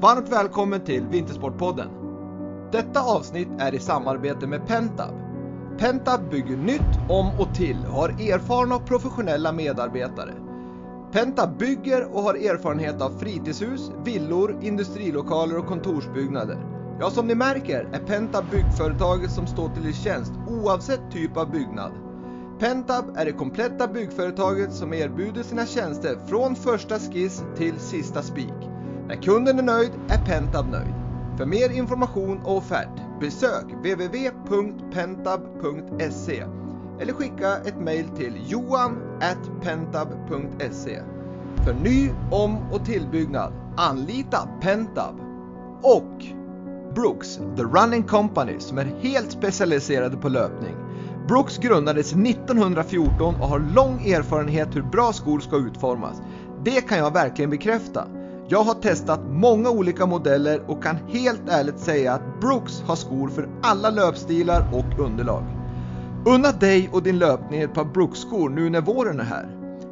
Varmt välkommen till Vintersportpodden! Detta avsnitt är i samarbete med Pentab. Pentab bygger nytt, om och till och har erfarna och professionella medarbetare. Pentab bygger och har erfarenhet av fritidshus, villor, industrilokaler och kontorsbyggnader. Ja, som ni märker är Pentab byggföretaget som står till tjänst oavsett typ av byggnad. Pentab är det kompletta byggföretaget som erbjuder sina tjänster från första skiss till sista spik. När kunden är nöjd är Pentab nöjd. För mer information och offert besök www.pentab.se eller skicka ett mail till johan@pentab.se. För ny, om och tillbyggnad anlita Pentab och Brooks, The Running Company, som är helt specialiserade på löpning. Brooks grundades 1914 och har lång erfarenhet hur bra skor ska utformas. Det kan jag verkligen bekräfta. Jag har testat många olika modeller och kan helt ärligt säga att Brooks har skor för alla löpstilar och underlag. Unna dig och din löpning ett par Brooks-skor nu när våren är här.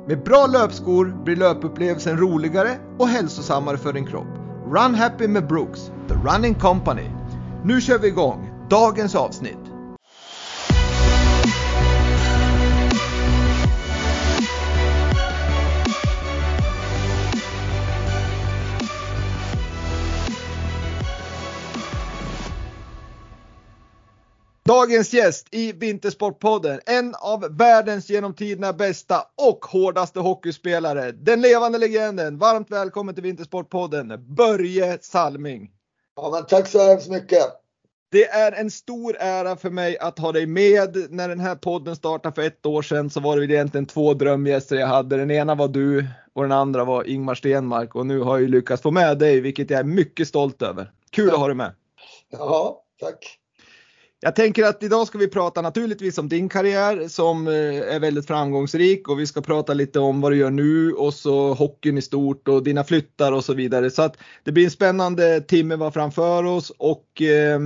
Med bra löpskor blir löpupplevelsen roligare och hälsosammare för din kropp. Run Happy med Brooks, The Running Company. Nu kör vi igång dagens avsnitt. Dagens gäst i Vintersportpodden, en av världens genom tiderna bästa och hårdaste hockeyspelare, den levande legenden. Varmt välkommen till Vintersportpodden, Börje Salming. Ja, tack så hemskt mycket. Det är en stor ära för mig att ha dig med. När den här podden startade för ett år sedan så var det egentligen två drömgäster jag hade. Den ena var du och den andra var Ingmar Stenmark och nu har jag lyckats få med dig, vilket jag är mycket stolt över. Kul att ha dig med. Ja, tack. Jag tänker att idag ska vi prata naturligtvis om din karriär som eh, är väldigt framgångsrik och vi ska prata lite om vad du gör nu och så hockeyn i stort och dina flyttar och så vidare. Så att det blir en spännande timme var framför oss och eh,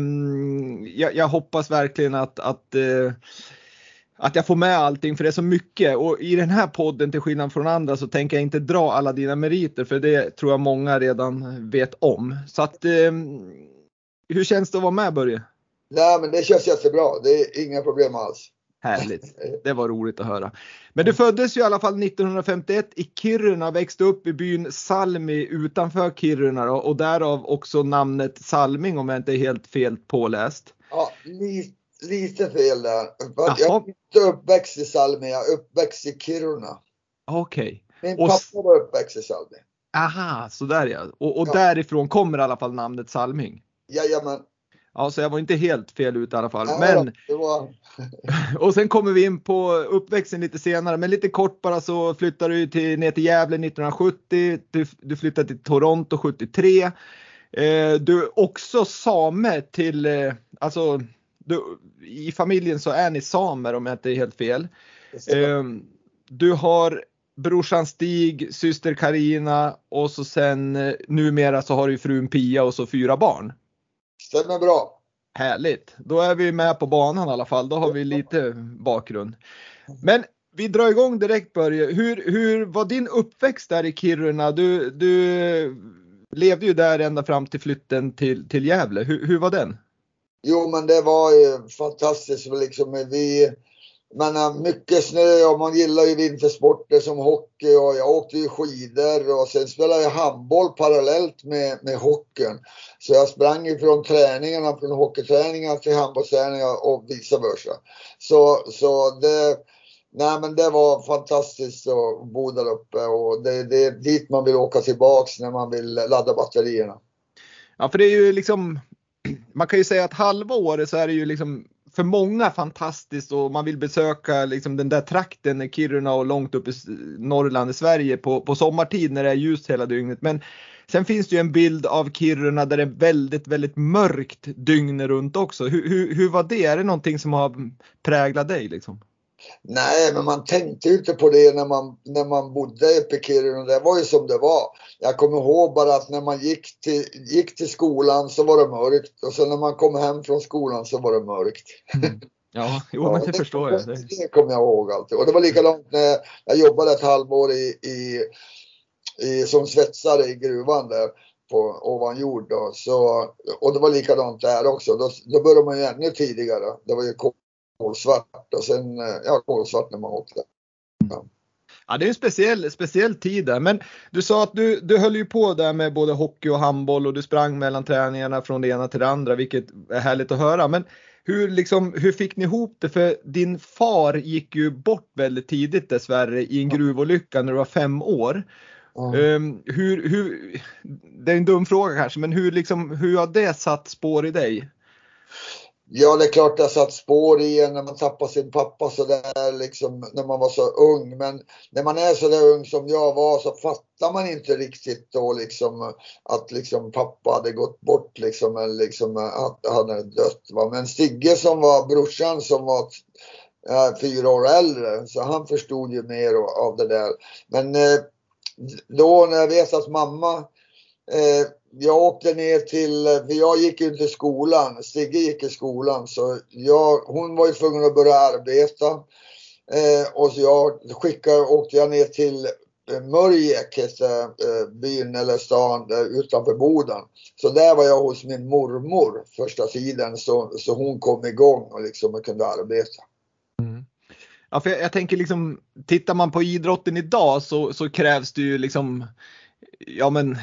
jag, jag, hoppas verkligen att, att eh, att jag får med allting för det är så mycket och i den här podden till skillnad från andra så tänker jag inte dra alla dina meriter för det tror jag många redan vet om. Så att eh, hur känns det att vara med Börje? Nej, men det känns jättebra. Det är inga problem alls. Härligt. Det var roligt att höra. Men du föddes ju i alla fall 1951 i Kiruna, växte upp i byn Salmi utanför Kiruna då, och därav också namnet Salming om jag inte är helt fel påläst. Ja, lite, lite fel där. Jag är inte uppväxt i Salmi, jag är uppväxt i Kiruna. Okej. Okay. Min pappa var uppväxt i Salmi. Aha, så där ja. Och, och ja. därifrån kommer i alla fall namnet Salming. Jajamän. Ja, så jag var inte helt fel ut i alla fall. Ja, men, var... och sen kommer vi in på uppväxten lite senare, men lite kort bara så flyttade du till, ner till Gävle 1970. Du, du flyttade till Toronto 73. Eh, du är också same till, eh, alltså du, i familjen så är ni samer om jag inte är helt fel. Eh, du har brorsan Stig, syster Karina och så sen eh, numera så har du frun Pia och så fyra barn. Stämmer bra. Härligt. Då är vi med på banan i alla fall. Då har vi lite bakgrund. Men vi drar igång direkt Börje. Hur, hur var din uppväxt där i Kiruna? Du, du levde ju där ända fram till flytten till, till Gävle. Hur, hur var den? Jo men det var ju fantastiskt. Liksom, vi, men eh, mycket snö och man gillar ju vintersporter som hockey och jag åkte ju skidor och sen spelade jag handboll parallellt med, med hockeyn. Så jag sprang ifrån träningarna, från hockeyträningarna till handbollsträningar och vice versa. Så, så det, nej men det var fantastiskt att bo där uppe och det, det är dit man vill åka tillbaks när man vill ladda batterierna. Ja för det är ju liksom, man kan ju säga att halva året så är det ju liksom för många fantastiskt och man vill besöka liksom den där trakten, Kiruna och långt upp i Norrland i Sverige på, på sommartid när det är ljust hela dygnet. Men sen finns det ju en bild av Kiruna där det är väldigt, väldigt mörkt dygnet runt också. Hur, hur, hur var det? Är det någonting som har präglat dig liksom? Nej, men man tänkte ju inte på det när man, när man bodde uppe i Kiruna. Det var ju som det var. Jag kommer ihåg bara att när man gick till, gick till skolan så var det mörkt och sen när man kom hem från skolan så var det mörkt. Mm. Ja, jo, ja, men det, det förstår jag. Det, det kommer jag ihåg alltid. Och det var likadant när jag jobbade ett halvår i, i, i, som svetsare i gruvan där på ovan jord. Då. Så, och det var likadant där också. Då, då började man ju ännu tidigare. Det var ju kolsvart och sen, eh, ja kolsvart när man åkte. Ja. Ja, det är en speciell, speciell tid där. Men du sa att du, du höll ju på där med både hockey och handboll och du sprang mellan träningarna från det ena till det andra, vilket är härligt att höra. Men hur, liksom, hur fick ni ihop det? För din far gick ju bort väldigt tidigt dessvärre i en gruvolycka när du var fem år. Mm. hur, hur, det är en dum fråga kanske, men hur, liksom, hur har det satt spår i dig? Ja, det är klart det har satt spår i en när man tappar sin pappa så där liksom när man var så ung. Men när man är så där ung som jag var så fattar man inte riktigt då liksom att liksom pappa hade gått bort liksom eller liksom att han hade dött. Va? Men Stigge som var brorsan som var äh, fyra år äldre så han förstod ju mer av det där. Men äh, då när jag vet att mamma äh, jag åkte ner till, för jag gick ju inte i skolan, Sigge gick i skolan så jag, hon var ju tvungen att börja arbeta. Eh, och så jag skickade, åkte jag ner till eh, Mörjek hette eh, byn eller stan där utanför Boden. Så där var jag hos min mormor första tiden så, så hon kom igång och liksom kunde arbeta. Mm. Ja, för jag, jag, tänker liksom, tittar man på idrotten idag så, så krävs det ju liksom ja men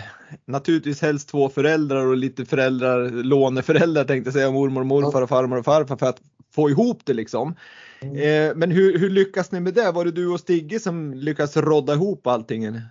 naturligtvis helst två föräldrar och lite föräldrar, låneföräldrar tänkte jag säga, mormor och morfar och farmor och farfar för att få ihop det liksom. Mm. Eh, men hur, hur lyckas ni med det? Var det du och Stigge som lyckas rodda ihop allting?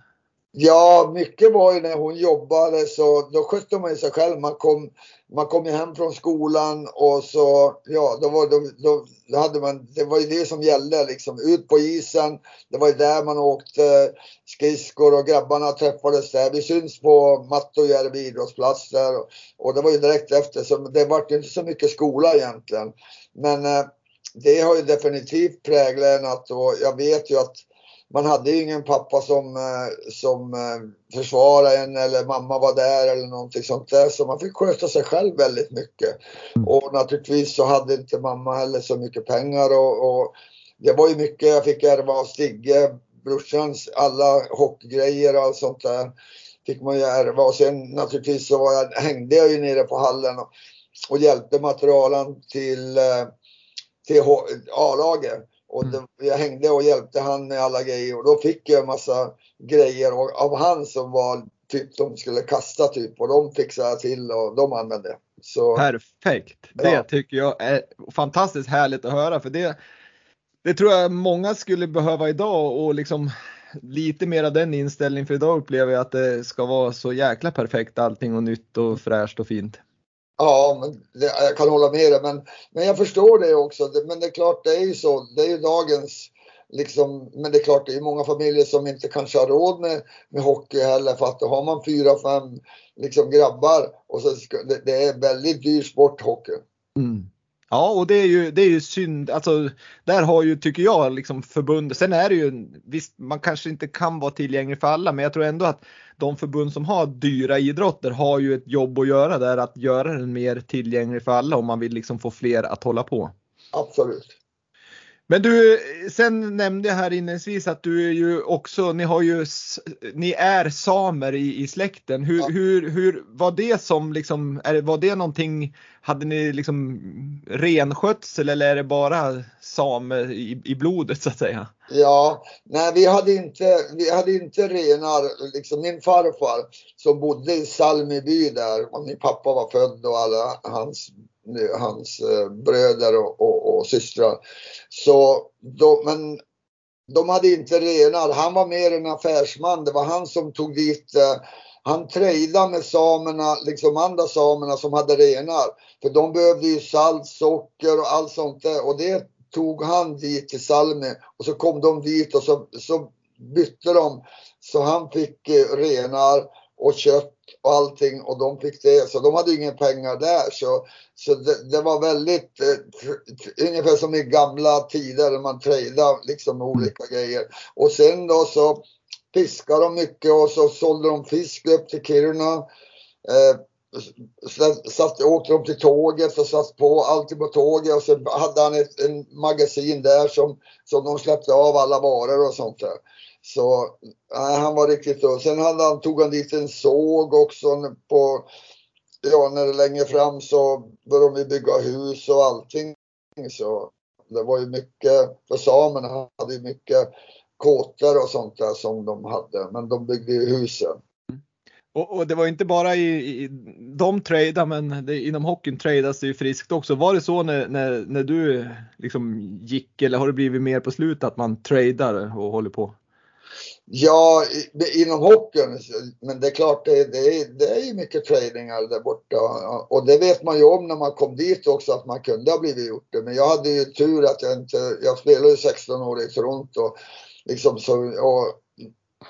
Ja, mycket var ju när hon jobbade så då skötte man sig själv. Man kom, man kom ju hem från skolan och så, ja, då var, då, då, då hade man, det var ju det som gällde liksom. Ut på isen, det var ju där man åkte skridskor och grabbarna träffades där. Vi syns på Mattojärvi idrottsplats där och, och, det var ju direkt efter så det var inte så mycket skola egentligen. Men eh, det har ju definitivt präglat en att, och jag vet ju att man hade ju ingen pappa som, eh, som eh, försvarade en eller mamma var där eller någonting sånt där. Så man fick sköta sig själv väldigt mycket. Mm. Och naturligtvis så hade inte mamma heller så mycket pengar och, och det var ju mycket jag fick ärva av Stigge, brorsans alla hockeygrejer och allt sånt där. Fick man ju ärva och sen naturligtvis så var jag, hängde jag ju nere på hallen och, och hjälpte materialen till, eh, till A-laget. Och mm. det, jag hängde och hjälpte han med alla grejer och då fick jag en massa grejer av han som var typ de skulle kasta typ och de fixade till och de använde. Så, Perfekt! Det ja. tycker jag är fantastiskt härligt att höra för det, det tror jag många skulle behöva idag och liksom lite mer av den inställningen för idag upplever jag att det ska vara så jäkla perfekt allting och nytt och fräscht och fint. Ja, men det, jag kan hålla med dig. Men, men jag förstår det också. Men det är klart, det är ju så. Det är ju dagens Liksom, men det är klart, det är många familjer som inte kanske har råd med, med hockey heller för att då har man fyra, fem liksom, grabbar och så ska, det, det är väldigt dyr sport hockey. Mm. Ja, och det är ju, det är ju synd. Alltså, där har ju, tycker jag, liksom förbundet. Sen är det ju, visst, man kanske inte kan vara tillgänglig för alla, men jag tror ändå att de förbund som har dyra idrotter har ju ett jobb att göra där, att göra den mer tillgänglig för alla om man vill liksom få fler att hålla på. Absolut. Men du, sen nämnde jag här inledningsvis att du är ju också, ni har ju, ni är samer i, i släkten. Hur, ja. hur, hur var det som liksom, är, var det någonting, hade ni liksom renskötsel eller är det bara same i, i blodet så att säga? Ja, nej vi hade inte, vi hade inte renar, liksom min farfar som bodde i Salmiby där och min pappa var född och alla hans hans eh, bröder och, och, och systrar. Så de, men de hade inte renar. Han var mer en affärsman. Det var han som tog dit eh, han trejdade med samerna, liksom andra samerna som hade renar. För de behövde ju salt, socker och allt sånt där. Och det tog han dit till Salmi och så kom de dit och så, så bytte de. Så han fick eh, renar och kött och allting och de fick det. Så de hade inga pengar där. Så, så det, det var väldigt, eh, ungefär som i gamla tider när man trejdade liksom olika grejer. Och sen då så fiskade de mycket och så sålde de fisk upp till Kiruna. Eh, satt, åkte de till tåget och satt på allting på tåget och så hade han ett en magasin där som, som de släppte av alla varor och sånt där. Så nej, han var riktigt då. Sen hade han, tog han dit en såg också på, ja när det längre fram så började de bygga hus och allting. Så det var ju mycket, för samerna hade ju mycket kåtor och sånt där som de hade, men de byggde ju husen. Och, och, det var inte bara i, i de tradar men det, inom hockeyn tradas det ju friskt också. Var det så när, när, när du liksom gick eller har det blivit mer på slutet att man tradar och håller på? Ja, inom hockeyn, men det är klart det, det, är, det är ju mycket tradingar där borta. Och det vet man ju om när man kom dit också att man kunde ha blivit gjort det. Men jag hade ju tur att jag inte, jag spelade ju 16 år i Toronto. Liksom så, och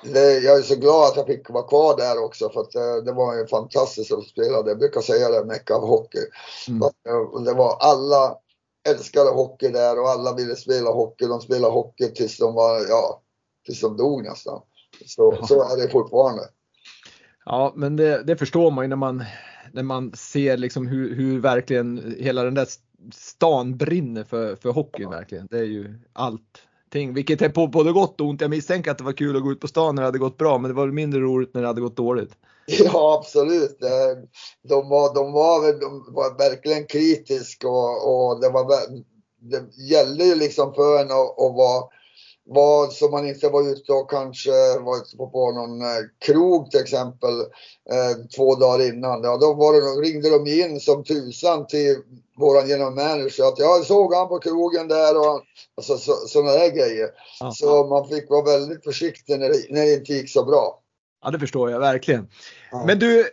det, jag är så glad att jag fick vara kvar där också för att det, det var ju fantastiskt att spela. Jag brukar säga det mycket av hockey. Mm. Eh, det var alla älskade hockey där och alla ville spela hockey. De spelade hockey tills de var, ja, tills de dog nästan. Så, ja. så är det fortfarande. Ja, men det, det, förstår man ju när man, när man ser liksom hur, hur verkligen hela den där stan brinner för, för hockeyn ja. verkligen. Det är ju allt någonting. vilket är på både gott och ont. Jag misstänker att det var kul att gå ut på stan när det hade gått bra, men det var mindre roligt när det hade gått dåligt. Ja, absolut. De var, de var, de var verkligen kritiska och, och det, var, det gällde ju liksom för en att, att vara var så man inte var ute och kanske var på någon eh, krog till exempel eh, två dagar innan. Ja, då var det, ringde de in som tusan till våran general manager att jag såg han på krogen där och alltså, så, sådana där grejer. Aha. Så man fick vara väldigt försiktig när det, när det inte gick så bra. Ja det förstår jag verkligen. Ja. Men du,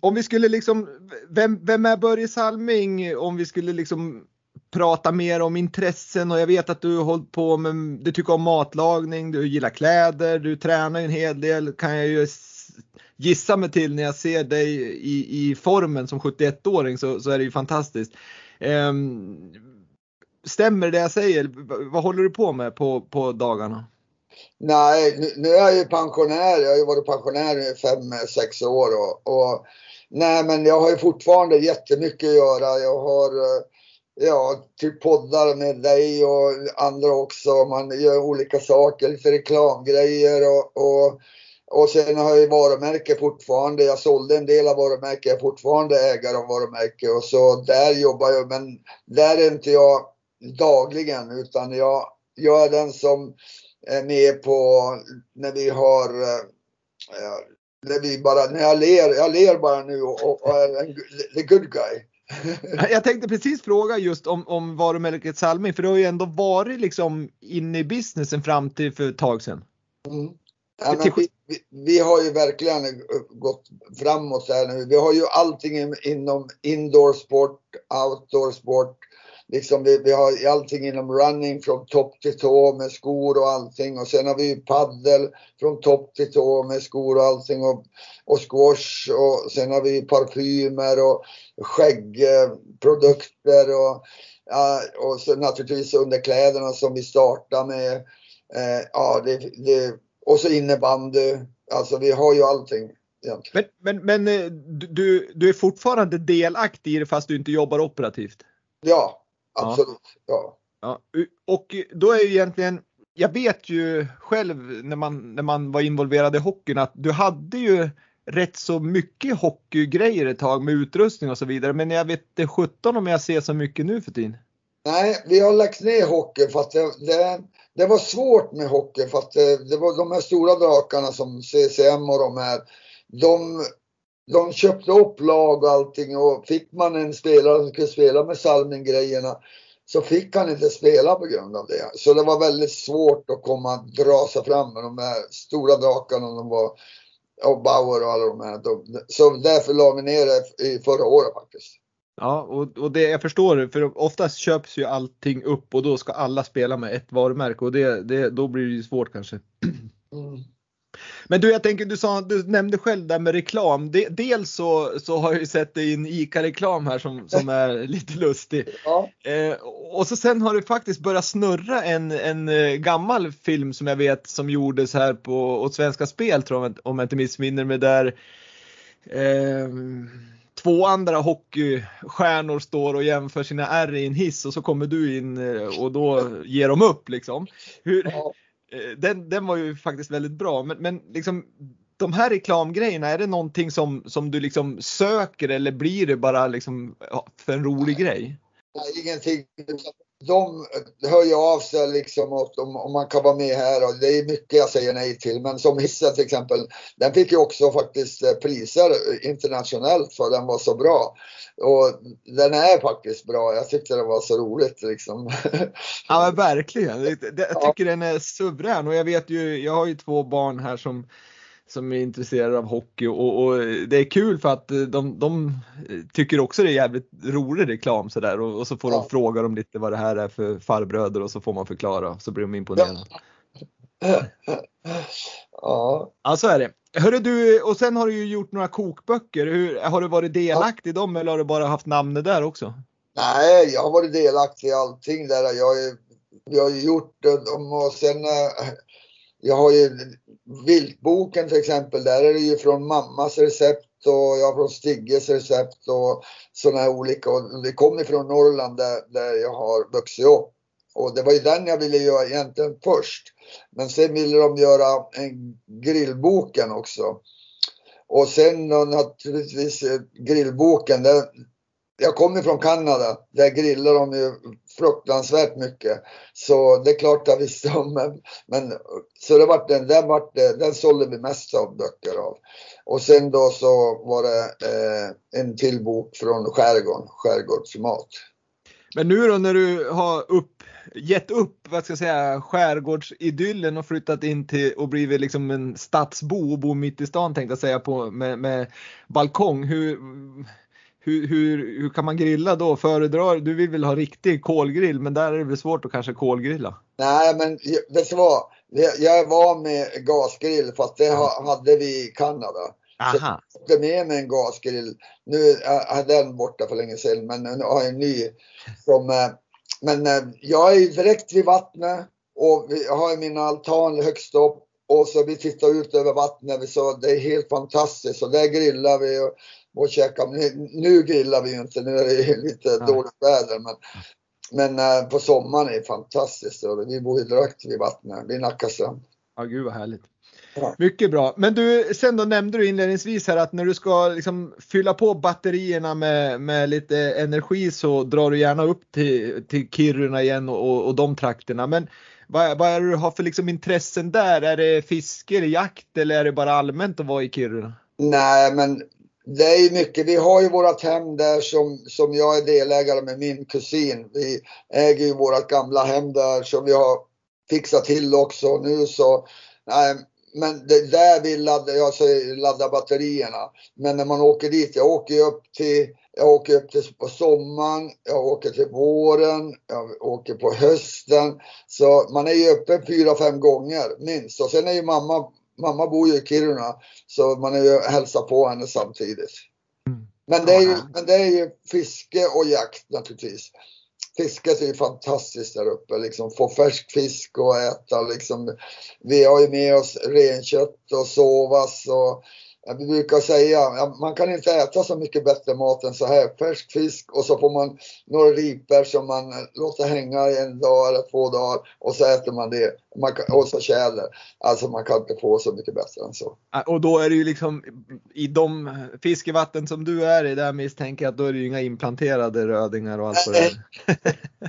om vi skulle liksom, vem, vem är Börje Salming om vi skulle liksom prata mer om intressen och jag vet att du har hållit på med, du tycker om matlagning, du gillar kläder, du tränar en hel del kan jag ju gissa mig till när jag ser dig i, i formen som 71-åring så, så är det ju fantastiskt. Um, stämmer det jag säger? Vad håller du på med på, på dagarna? Nej, nu, nu är jag ju pensionär. Jag har ju varit pensionär i fem, sex år och, och nej, men jag har ju fortfarande jättemycket att göra. Jag har eh, ja, typ poddar med dig och andra också. Man gör olika saker, lite reklamgrejer och, och, och sen har jag varumärke fortfarande. Jag sålde en del av varumärket, jag är fortfarande ägare av varumärke och så där jobbar jag. Men där är inte jag dagligen utan jag, jag är den som är med på när vi har eh, eh, när vi bara, när jag ler, jag ler bara nu och, och är en the good guy. Jag tänkte precis fråga just om, om varumärket Salming för du har ju ändå varit liksom inne i businessen fram till för ett tag sedan. Mm. Ja, vi, vi, vi, har ju verkligen gått framåt här nu. Vi har ju allting inom indoor sport, outdoor sport. Liksom vi, vi har allting inom running från topp till tå med skor och allting. Och sen har vi paddel från topp till tå med skor och allting. Och, och squash och sen har vi parfymer och skäggprodukter och, ja, och så naturligtvis underkläderna som vi startar med. Eh, ja, det, det, och så innebandy. Alltså vi har ju allting. Men, men, men eh, du, du är fortfarande delaktig i det fast du inte jobbar operativt? Ja, absolut. Ja. ja. Och då är ju egentligen, jag vet ju själv när man, när man var involverad i hockeyn att du hade ju rätt så mycket hockeygrejer ett tag med utrustning och så vidare. Men jag vet inte 17 om jag ser så mycket nu för tiden. Nej, vi har lagt ner hockey för att det, det, det var svårt med hockey för att det, det, var de här stora drakarna som CCM och de här. De, de köpte upp lag och allting och fick man en spelare som skulle spela med Salming-grejerna så fick han inte spela på grund av det. Så det var väldigt svårt att komma dra sig fram med de här stora drakarna. De var och Bauer och alla de här. Så därför la vi ner det i förra året faktiskt. Ja, och, och det jag förstår, för oftast köps ju allting upp och då ska alla spela med ett varumärke och det, det, då blir det ju svårt kanske. Mm. Men du, jag tänker, du, sa, du nämnde själv där med reklam. De, dels så, så har jag ju sett dig i en ICA-reklam här som, som är lite lustig. Ja. Eh, och så sen har det faktiskt börjat snurra en, en eh, gammal film som jag vet som gjordes här på åt Svenska Spel tror jag, om jag inte missminner mig där. Eh, två andra hockeystjärnor står och jämför sina R i en hiss och så kommer du in eh, och då ger de upp liksom. Hur, ja. Eh, den, den var ju faktiskt väldigt bra men, men liksom de här reklamgrejerna, är det någonting som, som du liksom söker eller blir det bara liksom för en rolig grej? Nej, ingenting de hör ju av sig liksom om, om man kan vara med här och det är mycket jag säger nej till. Men som hissen till exempel, den fick ju också faktiskt eh, priser internationellt för den var så bra. Och den är faktiskt bra. Jag tyckte det var så roligt liksom. Ja men verkligen. Jag tycker den är suverän och jag vet ju, jag har ju två barn här som som är intresserade av hockey och, och, det är kul för att de, de tycker också det är jävligt rolig reklam sådär och, och så får ja. de fråga dem lite vad det här är för farbröder och så får man förklara så blir de imponerade. Ja. ja. ja, så är det. Hörru du, och sen har du ju gjort några kokböcker. Hur, har du varit delaktig i dem eller har du bara haft namnet där också? Nej, jag har varit delaktig i allting där. Jag, jag har gjort dem och sen eh, jag har ju Viltboken till exempel, där är det ju från mammas recept och jag har från Stigges recept och sådana här olika. Och det kommer från Norrland där, där jag har vuxit upp. Och det var ju den jag ville göra egentligen först. Men sen ville de göra en grillboken också. Och sen då naturligtvis eh, grillboken, där, jag kommer från Kanada, där grillar de ju fruktansvärt mycket. Så det är klart jag visste om. Men, men, så det var den, den, var, den sålde vi mest av böcker av. Och sen då så var det eh, en till bok från skärgården, skärgårdsmat. Men nu då när du har upp, gett upp vad ska jag säga, skärgårdsidyllen och flyttat in till och blivit liksom en stadsbo och bor mitt i stan tänkte jag säga på med, med balkong. Hur, hur, hur, hur kan man grilla då? Föredrar, du vill väl ha riktig kolgrill men där är det väl svårt att kanske kolgrilla? Nej men vet du vad? Jag var med gasgrill fast det hade vi i Kanada. Aha. Så jag med mig en gasgrill. Nu är den borta för länge sedan men nu har jag en ny. Som, eh, men eh, jag är direkt vid vattnet och jag har min altan högst upp och så vi tittar ut över vattnet. Så det är helt fantastiskt. Och där grillar vi och och käka. Nu, nu grillar vi ju inte, nu är det lite ja. dåligt väder. Men, men äh, på sommaren är det fantastiskt. Och vi bor ju direkt vid vattnet, vid Nacka strand. Ja, gud vad härligt. Ja. Mycket bra. Men du, sen då nämnde du inledningsvis här att när du ska liksom fylla på batterierna med, med lite energi så drar du gärna upp till, till Kiruna igen och, och de trakterna. Men vad, vad är det du har för liksom intressen där? Är det fiske eller jakt eller är det bara allmänt att vara i Kiruna? Nej, men det är ju mycket. Vi har ju vårat hem där som, som jag är delägare med min kusin. Vi äger ju vårat gamla hem där som vi har fixat till också nu så. Nej, men det där vi laddar, jag säger ladda batterierna. Men när man åker dit, jag åker upp till jag åker upp till på sommaren, jag åker till våren, jag åker på hösten. Så man är ju uppe fyra, fem gånger minst. Och sen är ju mamma mamma bor ju i Kiruna så man är ju hälsar på henne samtidigt. Mm. Men det, är ju, men det är ju fiske och jakt naturligtvis. Fisket är ju fantastiskt där uppe, liksom få färsk fisk och äta liksom. Vi har ju med oss renkött och sovas och jag brukar säga, man kan inte äta så mycket bättre mat än så här. Färsk fisk och så får man några ripor som man låter hänga i en dag eller två dagar och så äter man det. Man kan, och så tjäder. Alltså man kan inte få så mycket bättre än så. Och då är det ju liksom i de fiskevatten som du är i, där misstänker jag att då är det ju inga implanterade rödingar och allt vad det är.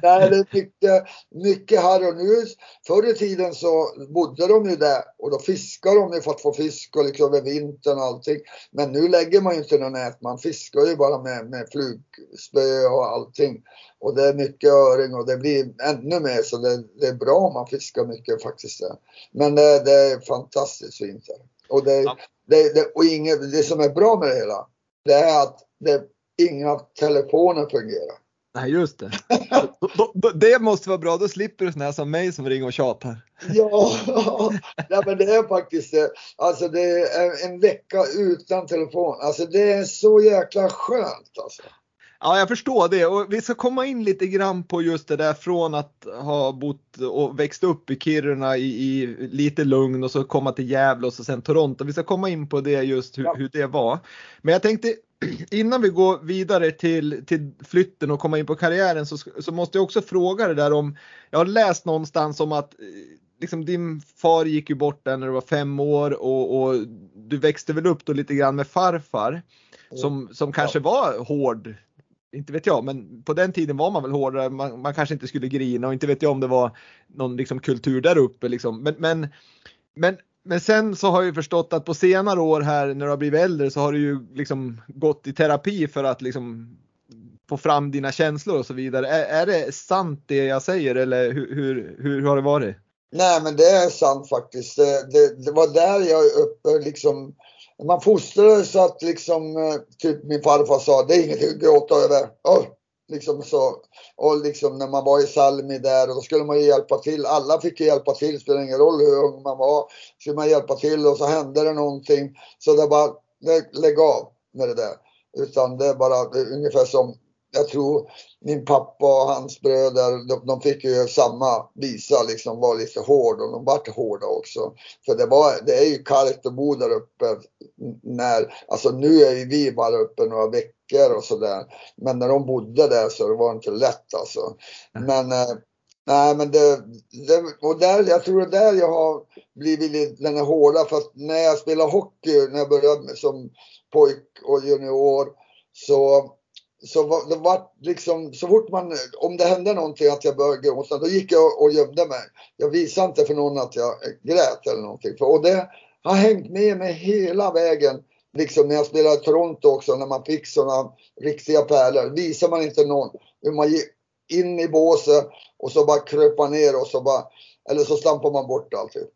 Nej, det är mycket, mycket här och nu. Förr i tiden så bodde de ju där och då fiskade de ju för att få fisk och liksom över vintern allting. Men nu lägger man ju inte någon nät, man fiskar ju bara med, med flugspö och allting. Och det är mycket öring och det blir ännu mer så det, det är bra om man fiskar mycket faktiskt. Men det, det är fantastiskt fint. Och, det, Ja. det, det, och inget, det som är bra med det hela, det är att det, inga telefoner fungerar. Nej, just det. Det måste vara bra, då slipper du såna här som mig som ringer och tjatar. Ja, nej, men det är faktiskt det. Alltså det är en vecka utan telefon. Alltså det är så jäkla skönt alltså. Ja, jag förstår det och vi ska komma in lite grann på just det där från att ha bott och växt upp i Kiruna i, i lite lugn och så komma till Gävle och så sen Toronto. Vi ska komma in på det just hur, Ja. hur det var. Men jag tänkte innan vi går vidare till, till flytten och komma in på karriären så, så måste jag också fråga det där om, jag har läst någonstans om att eh, liksom din far gick ju bort där när du var fem år och, och du växte väl upp då lite grann med farfar som, som kanske var hård. Inte vet jag, men på den tiden var man väl hårdare. Man, man kanske inte skulle grina och inte vet jag om det var någon liksom kultur där uppe liksom. Men, men, men, men sen så har jag ju förstått att på senare år här när du har blivit äldre så har du ju liksom gått i terapi för att liksom få fram dina känslor och så vidare. Är, är det sant det jag säger eller hur, hur, hur har det varit? Nej men det är sant faktiskt. Det, det, det var där jag uppe liksom. Man fostrades så att liksom, eh, typ min farfar sa, det är inget att gråta över. Oh, liksom så. Och liksom när man var i Salmi där, då skulle man ju hjälpa till. Alla fick ju hjälpa till, spelar ingen roll hur ung man var. Skulle man hjälpa till och så hände det någonting. Så det bara, lägg av med det där. Utan det är bara det är ungefär som, jag tror min pappa och hans bröder, de, de fick ju samma visa, liksom var lite hård och de vart hårda också. För det, var, det är ju kallt att bo där uppe när, alltså nu är ju vi bara uppe några veckor och sådär. Men när de bodde där så det var inte lätt alltså. Men, eh, nej men det, det, och där, jag tror det är där jag har blivit lite, den är hårda för att när jag spelade hockey, när jag började som pojk och junior så så var, det var liksom, så fort man, om det hände någonting att jag började gråta, då gick jag och gömde mig. Jag visade inte för någon att jag grät eller någonting. För, och det har hängt med mig hela vägen. Liksom när jag spelade i Toronto också, när man fick sådana riktiga pärlor. Visar man inte någon hur man gick in i båset och så bara kröp man ner och så bara, eller så stampar man bort allting.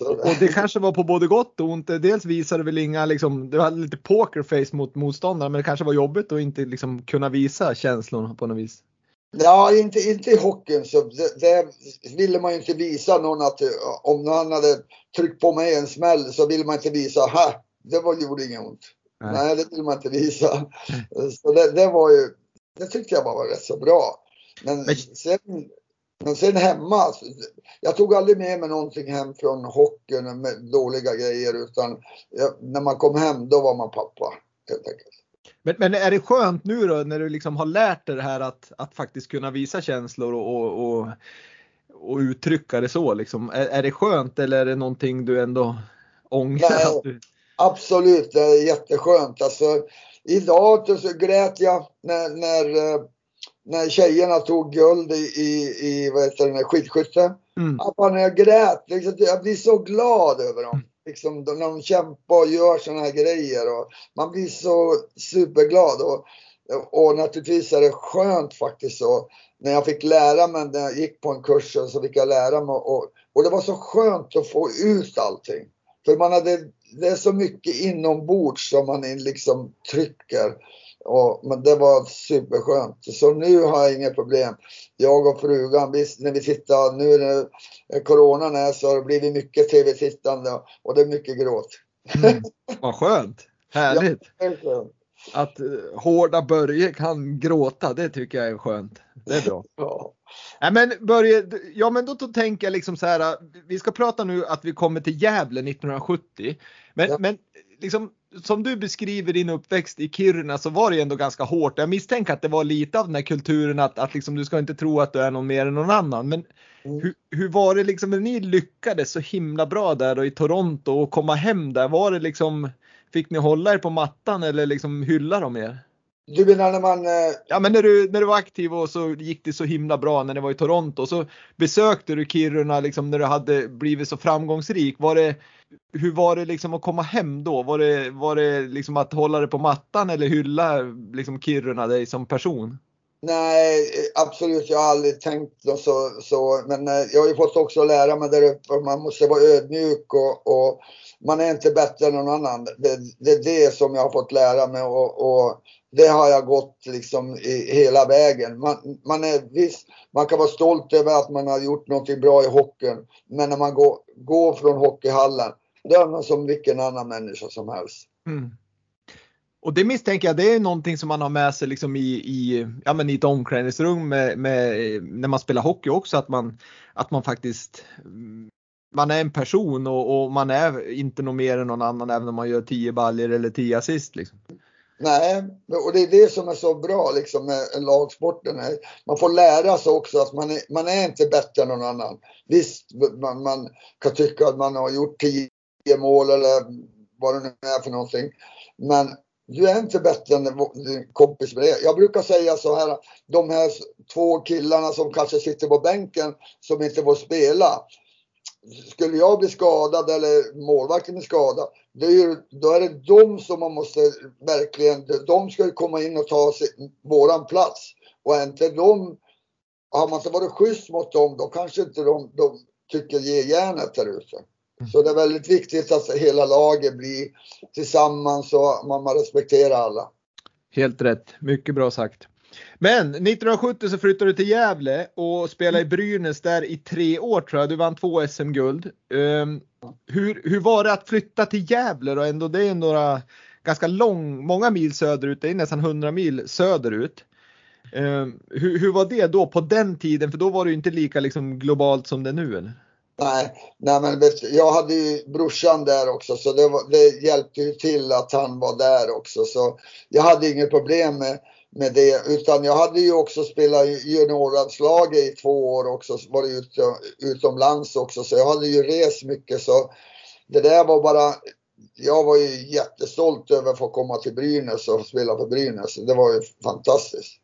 Och det kanske var på både gott och ont. Dels visade väl inga, liksom, du hade lite pokerface mot motståndaren men det kanske var jobbigt att inte liksom kunna visa känslorna på något vis. Ja, inte, inte i hockeyn. Så det, det ville man ju inte visa någon att om någon hade tryckt på mig en smäll så ville man inte visa, ha, det var, gjorde inget ont. Nej. Nej, det vill man inte visa. Så det, det var ju, det tyckte jag bara var rätt så bra. Men, Men- sen, men sen hemma, jag tog aldrig med mig någonting hem från hockeyn med dåliga grejer utan jag, när man kom hem då var man pappa. Helt enkelt. Men, men är det skönt nu då när du liksom har lärt dig det här att, att faktiskt kunna visa känslor och, och, och, och uttrycka det så liksom? Är, är det skönt eller är det någonting du ändå ångrar? Nej. Absolut, det är jätteskönt. Alltså, idag så- så grät jag när, när, eh, när tjejerna tog guld i, i, i vad heter det, skidskytte. Mm. Att man jag grät. Liksom, jag blir så glad över dem. Liksom, de- när de kämpar och gör sådana här grejer. Och man blir så superglad. Och, och naturligtvis är det skönt faktiskt så. När jag fick lära mig, när jag gick på en kurs så fick jag lära mig. Och, och det var så skönt att få ut allting. För man hade, det är så mycket inombords som man liksom trycker. Och, men det var superskönt. Så nu har jag inga problem. Jag och frugan, vi, när vi tittar, nu när coronan är så har det blivit mycket tv-tittande och det är mycket gråt. Mm. Vad skönt! Härligt! Är skönt. Att eh, hårda Börje kan gråta, det tycker jag är skönt. Det är bra. Ja. Nej men Börje, ja men då, då tänker jag liksom så här. äh, Vi ska prata nu att vi kommer till Gävle 1970. Men, Ja. men liksom som du beskriver din uppväxt i Kiruna så var det ju ändå ganska hårt. Jag misstänker att det var lite av den här kulturen att, att liksom, du ska inte tro att du är någon mer än någon annan. Men Mm. hur, hur var det liksom när ni lyckades så himla bra där då i Toronto och komma hem där? Var det liksom, fick ni hålla er på mattan eller liksom hylla dem er? Du menar när man, eh, Ja men när du, när du var aktiv och så gick det så himla bra när ni var i Toronto så besökte du Kiruna liksom när du hade blivit så framgångsrik. Var det, hur var det liksom att komma hem då? Var det, var det liksom att hålla det på mattan eller hylla liksom Kiruna dig som person? nej absolut jag har aldrig tänkt så, så men eh, jag har ju fått också lära mig där uppe, man måste vara ödmjuk och, och man är inte bättre än någon annan. Det, det är det som jag har fått lära mig och, och det har jag gått liksom i, hela vägen. Man, man, är, visst, man kan vara stolt över att man har gjort något bra i hockeyn. Men när man går, går från hockeyhallen, då är man som vilken annan människa som helst. Mm. Och det misstänker jag, det är någonting som man har med sig liksom i, i, ja, men i ett omklädningsrum med, med, när man spelar hockey också, att man, att man faktiskt man är en person och, och, man är inte något mer än någon annan även om man gör 10 baljer eller 10 assist. Liksom. Nej, och det är det som är så bra liksom med lagsporten. Man får lära sig också att man är, man är inte bättre än någon annan. Visst, man, man kan tycka att man har gjort 10 mål eller vad det nu är för någonting. Men du är inte bättre än din kompis med det. Jag brukar säga så här, de här två killarna som kanske sitter på bänken som inte får spela. Skulle jag bli skadad eller målvakten bli skadad, det är ju, då är det de som man måste verkligen, de ska ju komma in och ta sin, våran plats. Och inte de, har man inte varit schysst mot dem, då kanske inte de, de tycker ge järnet där ute. Så det är väldigt viktigt att hela laget blir tillsammans och man respekterar alla. Helt rätt, mycket bra sagt. Men 1970 så flyttade du till Gävle och spelade i Brynäs där i tre år tror jag. Du vann två SM-guld. Um, ehm, hur, hur var det att flytta till Gävle då? Ändå, det är några ganska lång, många mil söderut, det är nästan 100 mil söderut. Um, hur, hur var det då på den tiden? För då var det ju inte lika liksom, globalt som det är nu. Eller? Nej, nej men jag hade ju brorsan där också så det, var, det, hjälpte ju till att han var där också. Så jag hade inget problem med, med det. Utan jag hade ju också spelat i juniorlandslaget i två år också. Varit ut, utomlands också. Så jag hade ju rest mycket. Så det där var bara jag var ju jättestolt över att få komma till Brynäs och spela för Brynäs. Det var ju fantastiskt.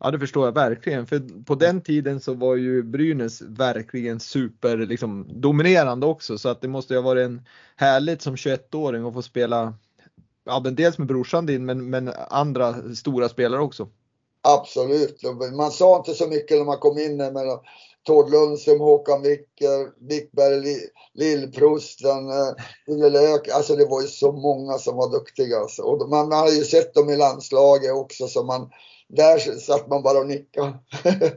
Ja det förstår jag verkligen för på den tiden så var ju Brynäs verkligen super liksom, dominerande också så att det måste ju ha varit en härligt som 21-åring att få spela ja, men dels med brorsan din men, men andra stora spelare också. Absolut, man sa inte så mycket när man kom in där med Tord Lundström, Håkan Wicker, Wickberg, Lillprosten, Wille eh, Lök. Alltså det var ju så många som var duktiga. Alltså. Och man har ju sett dem i landslaget också så man där satt man bara och nickade.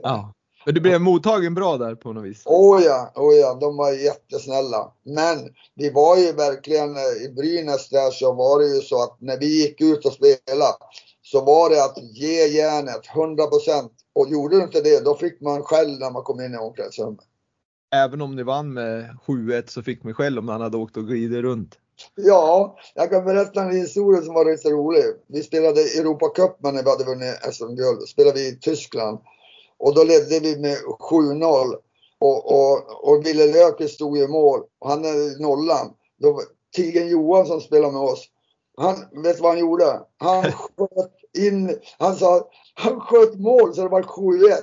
ja. Men du blev mottagen bra där på något vis? Oh ja, oh ja, de var jättesnälla. Men vi var ju verkligen eh, i Brynäs där så var det ju så att när vi gick ut och spelade så var det att ge järnet 100 procent. Och gjorde du inte det, då fick man skäll när man kom in i omklädningsrummet. Även om ni vann med 7-1 så fick man skäll om man hade åkt och glidit runt? Ja, jag kan berätta en historia som var lite rolig. Vi spelade Europacup när vi hade vunnit SM-guld. spelade vi i Tyskland. Och då ledde vi med 7-0. Och, och, och Wille Lööker stod i mål. Och han är nollan. Då, Tigen Johansson spelade med oss. Han, vet vad han gjorde? Han sköt in, han sa, han sköt mål så det var 7-1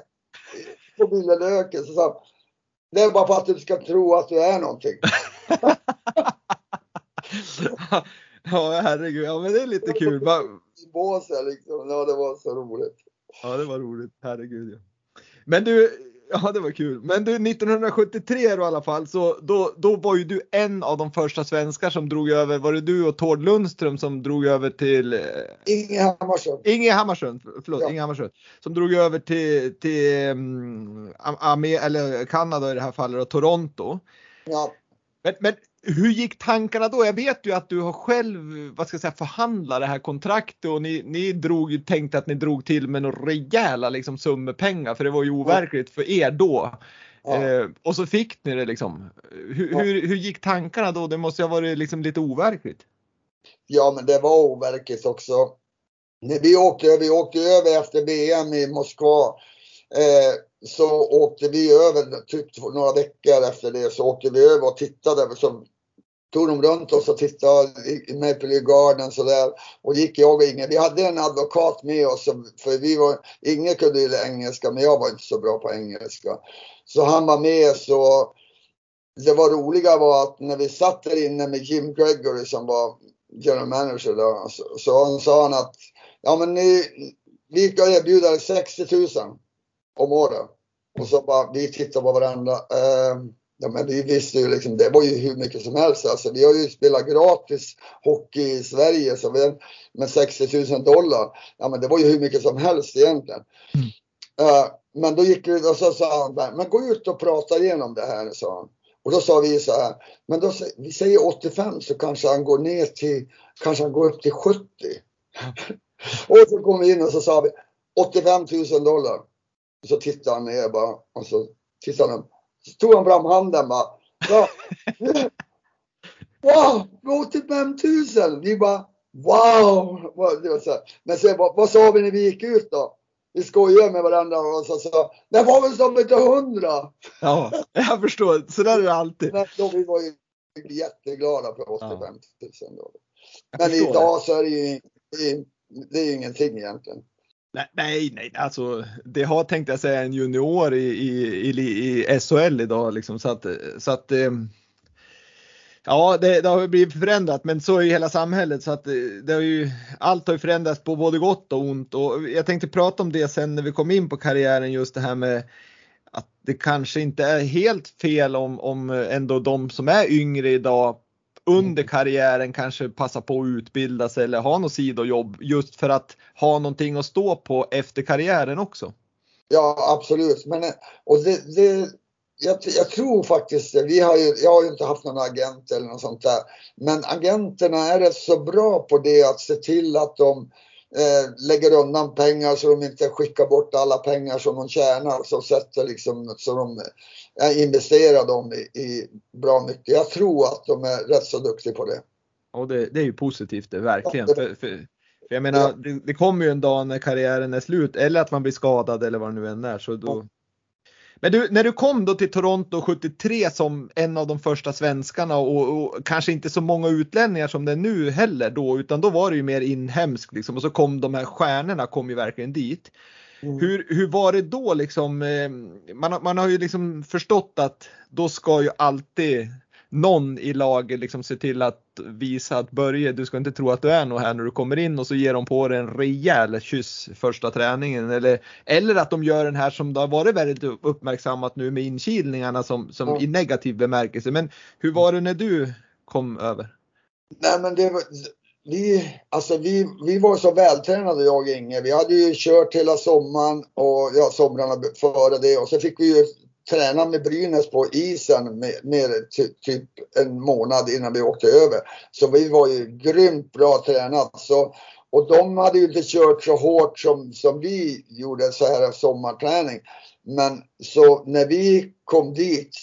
på Wille Lööker. Så sa det är bara för att du ska tro att du är någonting. ja herregud, ja men det är lite kul. Båset liksom, ja det var så roligt. Ja det var roligt, herregud ja. Men du, ja det var kul. Men du 1973 då i alla fall så då, då var ju du en av de första svenskar som drog över, var det du och Tord Lundström som drog över till? Eh, Inge Hammarström. Inge Hammarström, förlåt, ja. Inge Hammarström. Som drog över till, till um, eller Kanada i det här fallet och Toronto. Ja. Men, men hur gick tankarna då? Jag vet ju att du har själv, vad ska jag säga, förhandlat det här kontraktet och ni, ni drog, tänkte att ni drog till med några rejäla liksom, summor pengar för det var ju overkligt för er då. Ja. Eh, och så fick ni det liksom. Hur, ja. hur, hur, gick tankarna då? Det måste ju ha varit liksom lite overkligt. Ja, men det var overkligt också. Vi åkte, vi åkte över efter VM i Moskva. Eh, så åkte vi över, typ några veckor efter det, så åkte vi över och tittade. Så tog de runt oss och tittade i Maple Leaf Garden sådär. Och gick jag och Inge. Vi hade en advokat med oss, för vi var, Inge kunde ju engelska, men jag var inte så bra på engelska. Så han var med så det var roliga var att när vi satt där inne med Jim Gregory som var general manager då, så, så han sa han att ja men ni, vi ska erbjuda 60 000 om året. Och så bara, vi tittade på varandra. Eh, Ja, men vi visste ju liksom, det var ju hur mycket som helst. Alltså, vi har ju spelat gratis hockey i Sverige så vi, med 60 000 dollar. Ja, men det var ju hur mycket som helst egentligen. Mm. Uh, men då gick vi och så sa han, men gå ut och prata igenom det här, sa han. Och då sa vi så här, men då, vi säger 85 så kanske han går ner till, kanske han går upp till 70. och så kom vi in och så sa vi 85 000 dollar. Och så tittade han ner bara och så tittade han, så tog han fram handen bara. Ja. wow, 85 000! Vi bara wow! Men sen vad, vad sa vi när vi gick ut då? vi skojar med varandra och så sa det var väl som inte hundra. Ja, jag förstår. Så där är det alltid. Men då, vi var ju jätteglada för 85 000 dollar. Men idag så är det ju det är ingenting egentligen. Nej, nej, alltså det har tänkt jag säga en junior i, i, i, i SHL idag liksom så att, så att ehm, Ja, det, det, har blivit förändrat, men så är ju hela samhället så att eh, det har ju, allt har ju förändrats på både gott och ont och jag tänkte prata om det sen när vi kom in på karriären just det här med att det kanske inte är helt fel om, om eh, ändå de som är yngre idag under karriären kanske passa på att utbilda sig eller ha något sidojobb just för att ha någonting att stå på efter karriären också. Ja absolut, men och det, det jag, jag, tror faktiskt vi har ju, jag har ju inte haft någon agent eller något sånt där. Men agenterna är rätt så bra på det att se till att de eh, lägger undan pengar så de inte skickar bort alla pengar som de tjänar. Så, sätter liksom, så de eh, investerar dem i, i, bra mycket. Jag tror att de är rätt så duktiga på det. Och det, det är ju positivt det, verkligen. Ja, det, för, för, för, jag menar, ja. det, det kommer ju en dag när karriären är slut eller att man blir skadad eller vad det nu än är. Så då, ja men du, när du kom då till Toronto 73 som en av de första svenskarna och, och, kanske inte så många utlänningar som det är nu heller då, utan då var det ju mer inhemskt liksom och så kom de här stjärnorna kom ju verkligen dit. Mm. Hur, hur var det då liksom? Eh, man, man har ju liksom förstått att då ska ju alltid någon i laget liksom se till att visa att Börje, du ska inte tro att du är något här när du kommer in och så ger de på dig en rejäl kyss första träningen. Eller, eller att de gör den här som det har varit väldigt uppmärksammat nu med inkilningarna som, som mm. i negativ bemärkelse. Men hur var det när du kom över? Nej men det var, vi, alltså vi, vi var så vältränade jag och Inge. Vi hade ju kört hela sommaren och ja, somrarna före det och så fick vi ju träna med Brynäs på isen med, med typ en månad innan vi åkte över. Så vi var ju grymt bra tränat. Så, och de hade ju inte kört så hårt som, som vi gjorde så här sommarträning. Men så när vi kom dit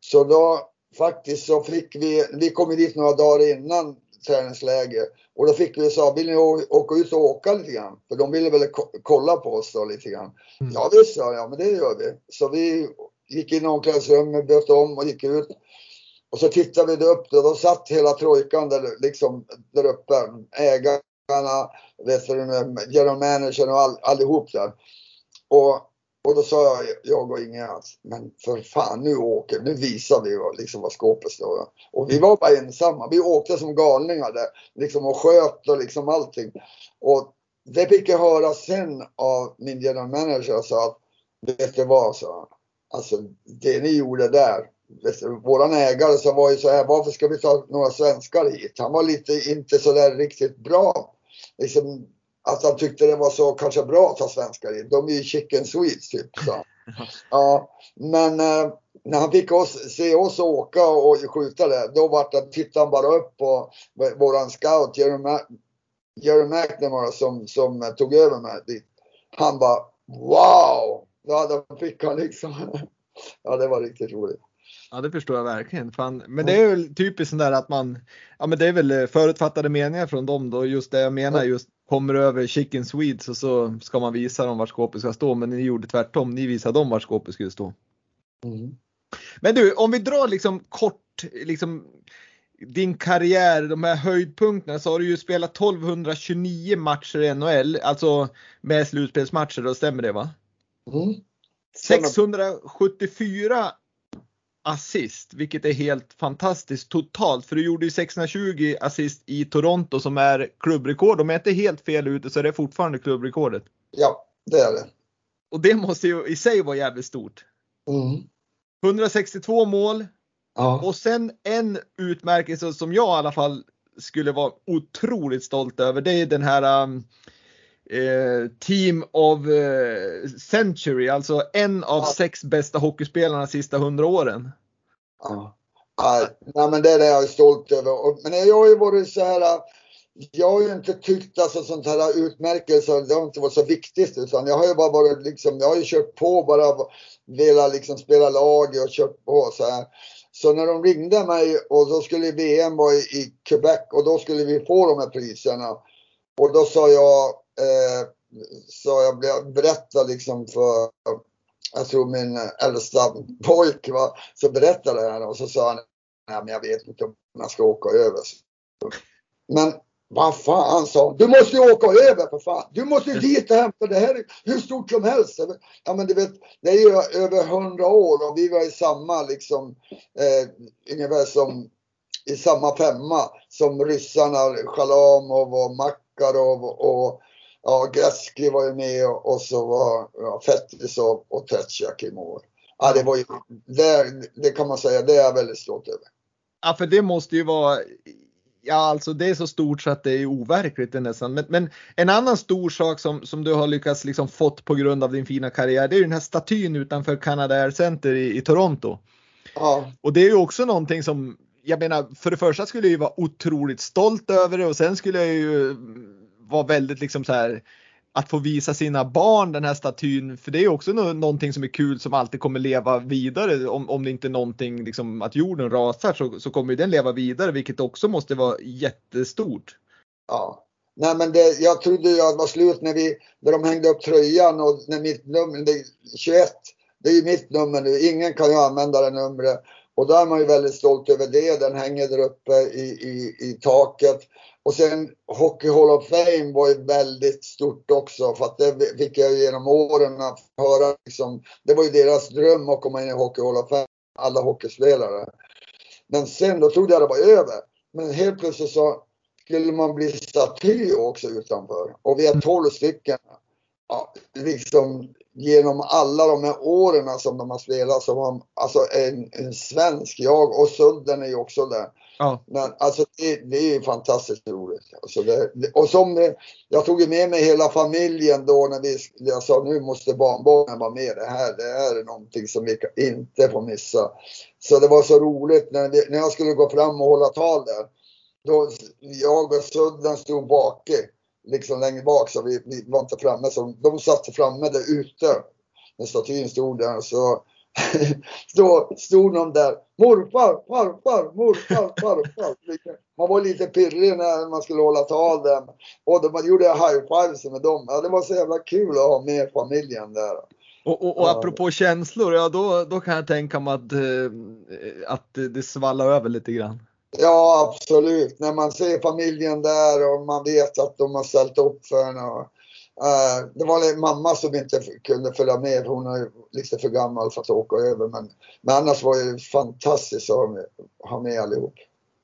så då faktiskt så fick vi, vi kom dit några dagar innan träningsläger och då fick vi sa, vill ni åka ut och åka lite grann? För de ville väl kolla på oss då lite grann. Mm. Ja visst sa jag, men det gör vi. Så vi gick in i omklädningsrummet, bytte om och gick ut. Och så tittade vi upp och då satt hela trojkan där, liksom, där uppe. Ägarna, vet du, general managern och all, allihop där. Och, och då sa jag, jag och Inge men för fan nu åker nu visar vi vad, liksom, vad skåpet står. Och vi var bara ensamma. Vi åkte som galningar där liksom, och sköt och liksom allting. Och det fick jag höra sen av min general manager sa att, vet du vad, han Alltså det ni gjorde där. Våran ägare som var ju så här, varför ska vi ta några svenskar hit? Han var lite, inte så där riktigt bra. Liksom, att han tyckte det var så kanske bra att ta svenskar hit. De är ju chicken sweets typ. Så. Ja, men eh, när han fick oss, se oss åka och skjuta det, då vart det, tittade han bara upp på våran scout Jerry, Jerry McNamara som, som tog över mig dit. Han bara Wow! Ja, då fick han liksom. Ja, det var riktigt roligt. Ja, det förstår jag verkligen. Fan. Men det är väl typiskt sådär att man, ja men det är väl eh, förutfattade meningar från dem då, just det jag menar, just kommer över Chicken Swedes och så ska man visa dem var skåpet ska stå, men ni gjorde tvärtom, ni visade dem var skåpet skulle stå. Mm. Men du, om vi drar liksom kort, liksom din karriär, de här höjdpunkterna, så har du ju spelat 1229 matcher i NHL, alltså med slutspelsmatcher, då stämmer det va? Mm. 674 assist, vilket är helt fantastiskt totalt. För du gjorde ju 620 assist i Toronto som är klubbrekord. Om jag inte är helt fel ute så är det fortfarande klubbrekordet. Ja, det är det. Och det måste ju i sig vara jävligt stort. Mm. 162 mål, Ja. Och sen en utmärkelse som jag i alla fall skulle vara otroligt stolt över. Det är den här um, eh, Team of eh, Century, alltså en av ja. sex bästa hockeyspelarna de sista hundra åren. Ja. ja, men det är jag stolt över. Men jag har ju varit så här jag har ju inte tyckt alltså sånt här utmärkelser, det har inte varit så viktigt utan jag har ju bara varit liksom, jag har ju kört på bara velat liksom spela lag och kört på så här. Så när de ringde mig och då skulle VM vara i, i Quebec och då skulle vi få de här priserna. Och då sa jag, eh, så jag berättade liksom för, jag tror min äldsta pojk va, så berättade han och så sa han, nej men jag vet inte om jag ska åka över. Men vad fan sa Du måste ju åka över för fan. Du måste ju dit och hämta det här är hur stort som helst. Ja men du vet, det är ju över hundra år och vi var i samma liksom, eh, ungefär som i samma femma som ryssarna, Shalamov och Makarov och ja, Gretzky var ju med och, och så var ja, Fettis och, och Tretjak i mål. Ja, det var ju, det, det kan man säga, det är jag väldigt stolt över. Ja, för det måste ju vara Ja, alltså det är så stort så att det är overkligt nästan. Men, men, en annan stor sak som, som du har lyckats liksom fått på grund av din fina karriär, det är ju den här statyn utanför Canada Air Center i, i Toronto. Ja. Och det är ju också någonting som, jag menar, för det första skulle jag ju vara otroligt stolt över det och sen skulle jag ju var väldigt liksom så här att få visa sina barn den här statyn, för det är också någonting som är kul som alltid kommer leva vidare. Om, om det inte är någonting, liksom, att jorden rasar så, så kommer den leva vidare, vilket också måste vara jättestort. Ja. Nej men det, jag trodde ju att det var slut när, vi, när de hängde upp tröjan och när mitt nummer, det, 21, det är ju mitt nummer nu, ingen kan ju använda det numret. Och då är man ju väldigt stolt över det, den hänger där uppe i, i, i taket. Och sen Hockey Hall of Fame var ju väldigt stort också för att det fick jag genom åren att höra liksom, Det var ju deras dröm att komma in i Hockey Hall of Fame, alla hockeyspelare. Men sen då trodde jag det var över. Men helt plötsligt så skulle man bli staty också utanför. Och vi är 12 stycken. Ja, liksom genom alla de här åren som de har spelat så var alltså en, en svensk, jag och Sudden är ju också där. Ja. Men alltså det, det är ju fantastiskt roligt. Alltså det, och som, jag tog med mig hela familjen då när vi, jag sa nu måste barnbarnen vara med. Det här, det här är någonting som vi inte får missa. Så det var så roligt när, vi, när jag skulle gå fram och hålla tal där. Då, jag och Sudden stod bak liksom längre bak så vi, vi var inte framme. Så de satt framme där ute när statyn stod där. Så då stod de där. Morfar, farfar, morfar, farfar. Man var lite pirrig när man skulle hålla tal där. Och man gjorde high fives med dem. Ja, det var så jävla kul att ha med familjen där. Och, och, och apropå känslor, ja då, då kan jag tänka mig att, eh, att det svallar över lite grann. Ja, absolut. När man ser familjen där och man vet att de har ställt upp för en. Och, uh, det var mamma som inte kunde följa med. Hon är lite för gammal för att åka över. Men, men annars var det fantastiskt att ha med, ha med allihop.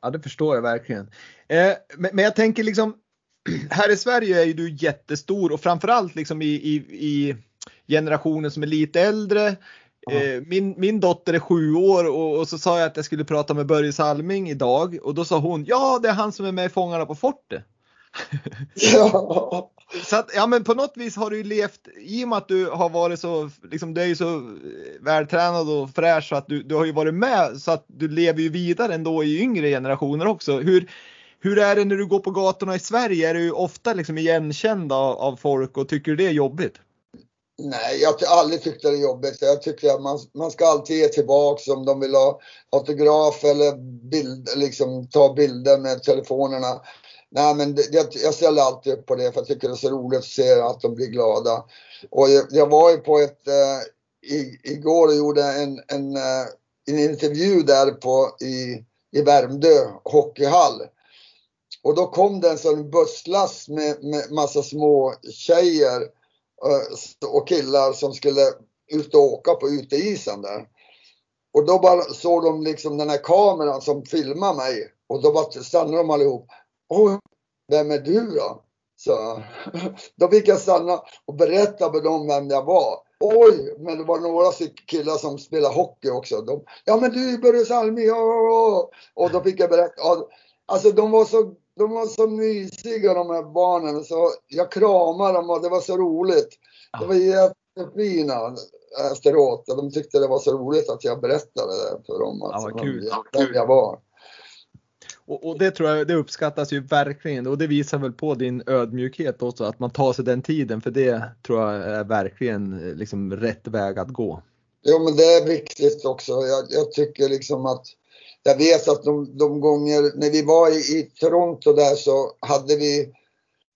Ja, det förstår jag verkligen. Eh, men, men, jag tänker liksom, här i Sverige är ju du jättestor och framförallt liksom i, i, i generationen som är lite äldre Eh, min, min dotter är sju år och, och, så sa jag att jag skulle prata med Börje Salming idag och då sa hon ja det är han som är med i Fångarna på fortet. Ja. så att, ja men på något vis har du ju levt, i och med att du har varit så, liksom du är ju så vältränad och fräsch så att du, du har ju varit med så att du lever ju vidare ändå i yngre generationer också. Hur, hur är det när du går på gatorna i Sverige? Är du ofta liksom igenkänd av, av folk och tycker du det är jobbigt? Nej, jag har aldrig tyckt det är jobbigt. Jag tycker att man, man ska alltid ge tillbaks om de vill ha autograf eller bild, liksom ta bilder med telefonerna. Nej, men det, jag, jag ställer alltid upp på det för jag tycker det är så roligt att se att de blir glada. Och jag, jag var ju på ett, äh, i, igår och gjorde en, en, äh, en intervju där på, i, i Värmdö hockeyhall. Och då kom det en sån busslast med, med massa små tjejer Eh, och killar som skulle ut och åka på uteisen där. Och då bara såg de liksom den här kameran som filmar mig och då bara stannade de allihop. Oj, vem är du då? Så, då fick jag stanna och berätta för dem vem jag var. Oj, men det var några killar som spelade hockey också. De, ja men du Börje Salmi, ja, Och då fick jag berätta. Alltså de var så, de var så mysiga de här barnen. Så jag kramade dem och det var så roligt. Det var jättefina efteråt. De tyckte det var så roligt att jag berättade det för dem. Alltså, ja, vad kul. Vem jag var. Och, och, det tror jag det uppskattas ju verkligen och det visar väl på din ödmjukhet också att man tar sig den tiden för det tror jag är verkligen liksom rätt väg att gå. Jo men det är viktigt också. Jag, jag tycker liksom att jag vet att de, de gånger när vi var i, i Toronto där så hade vi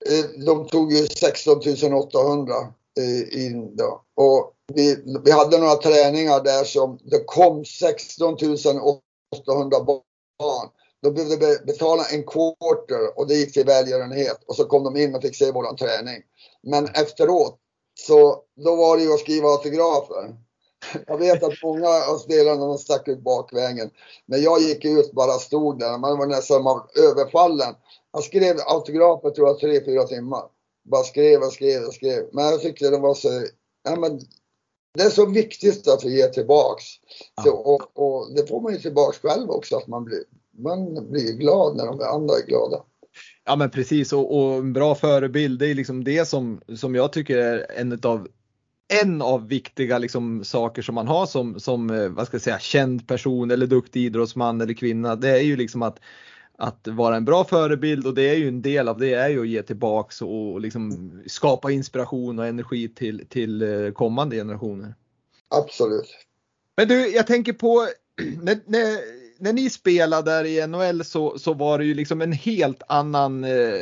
eh, de tog ju 16 800 eh, in då. Och vi, vi hade några träningar där som det kom 16 800 barn de behövde betala en quarter och det gick till välgörenhet och så kom de in och fick se våran träning. Men efteråt så då var det ju att skriva autografer. Jag vet att många av spelarna de stack ut bakvägen. Men jag gick ut bara stod där. Man var nästan överfallen. Jag skrev autografer tror jag tre, fyra timmar. Bara skrev och skrev och skrev. Men jag tyckte det var så, ja men det är så viktigt att vi ger tillbaks. Ja. Så, och, och, det får man ju tillbaks själv också att man blir, man blir glad när de andra är glada. Ja men precis och, och en bra förebild det är liksom det som, som jag tycker är en av en av viktiga liksom, saker som man har som, som eh, vad ska jag säga, känd person eller duktig idrottsman eller kvinna. Det är ju liksom att, att vara en bra förebild och det är ju en del av det är ju att ge tillbaks och liksom skapa inspiration och energi till, till eh, kommande generationer. Absolut. Men du, jag tänker på när, när när ni spelade där i NHL så, så var det ju liksom en helt annan eh,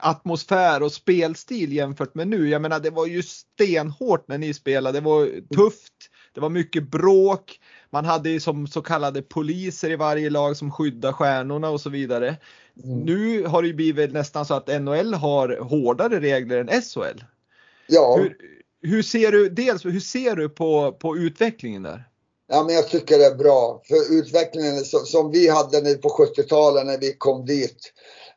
atmosfär och spelstil jämfört med nu. Jag menar det var ju stenhårt när ni spelade. Det var tufft. Det var mycket bråk. Man hade ju som så kallade poliser i varje lag som skyddar stjärnorna och så vidare. Mm. Nu har det ju blivit nästan så att NHL har hårdare regler än SHL. Ja. Hur, hur ser du, dels hur ser du på, på utvecklingen där? Ja, men jag tycker det är bra. För utvecklingen som vi hade nu på 70-talet när vi kom dit.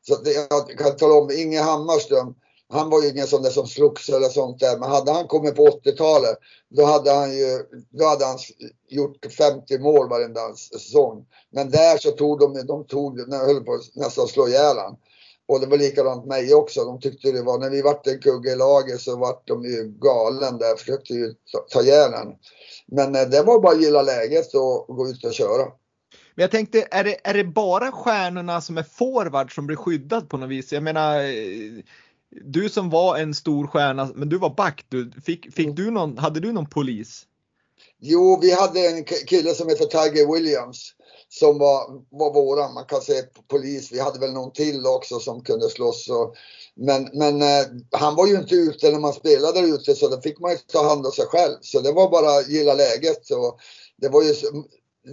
Så det, jag kan tala om, Inge Hammarström, han var ju ingen sån där som slogs eller sånt där. Men hade han kommit på 80-talet, då hade han ju då hade han gjort 50 mål varenda säsong. Men där så tog de, de tog, höll på att nästan slå ihjäl han. Och det var likadant mig också. De tyckte det var, när vi vart en kugge i laget så vart de ju galen där. Försökte ju ta, ta ihjäl men eh, det var bara att gilla läget och gå ut och köra. Men jag tänkte, är det, är det bara stjärnorna som är forward som blir skyddad på något vis? Jag menar, eh, du som var en stor stjärna, men du var back. Du, fick, fick du någon, hade du någon polis? Jo, vi hade en kille som heter Tiger Williams som var, var våran, man kan säga polis. Vi hade väl någon till också som kunde slåss. Och, men, men eh, han var ju inte ute när man spelade ute så då fick man ju ta hand om sig själv. Så det var bara gilla läget. Så det, var ju,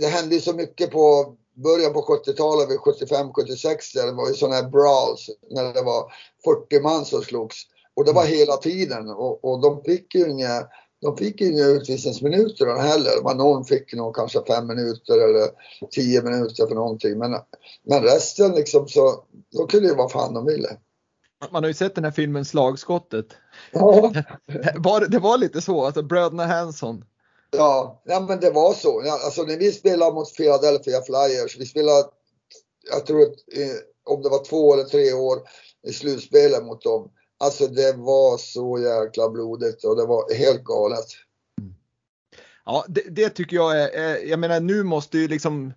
det hände ju så mycket på början på 70-talet, 75-76 där det var ju sådana här brawls när det var 40 man som slogs. Och det var hela tiden och, och de fick ju inga de fick inga utvisningsminuter heller. någon fick nog kanske fem minuter eller tio minuter för någonting. Men, men resten liksom så, de kunde ju vad fan de ville. Man har ju sett den här filmen Slagskottet. Ja. det var lite så, alltså bröderna Hanson. Ja, ja men det var så. Alltså när vi spelade mot Philadelphia Flyers, vi spelade, jag tror att, om det var två eller tre år i slutspelet mot dem. Alltså det var så jäkla blodigt och det var helt galet. Ja, det, det tycker jag är, jag menar nu måste ju liksom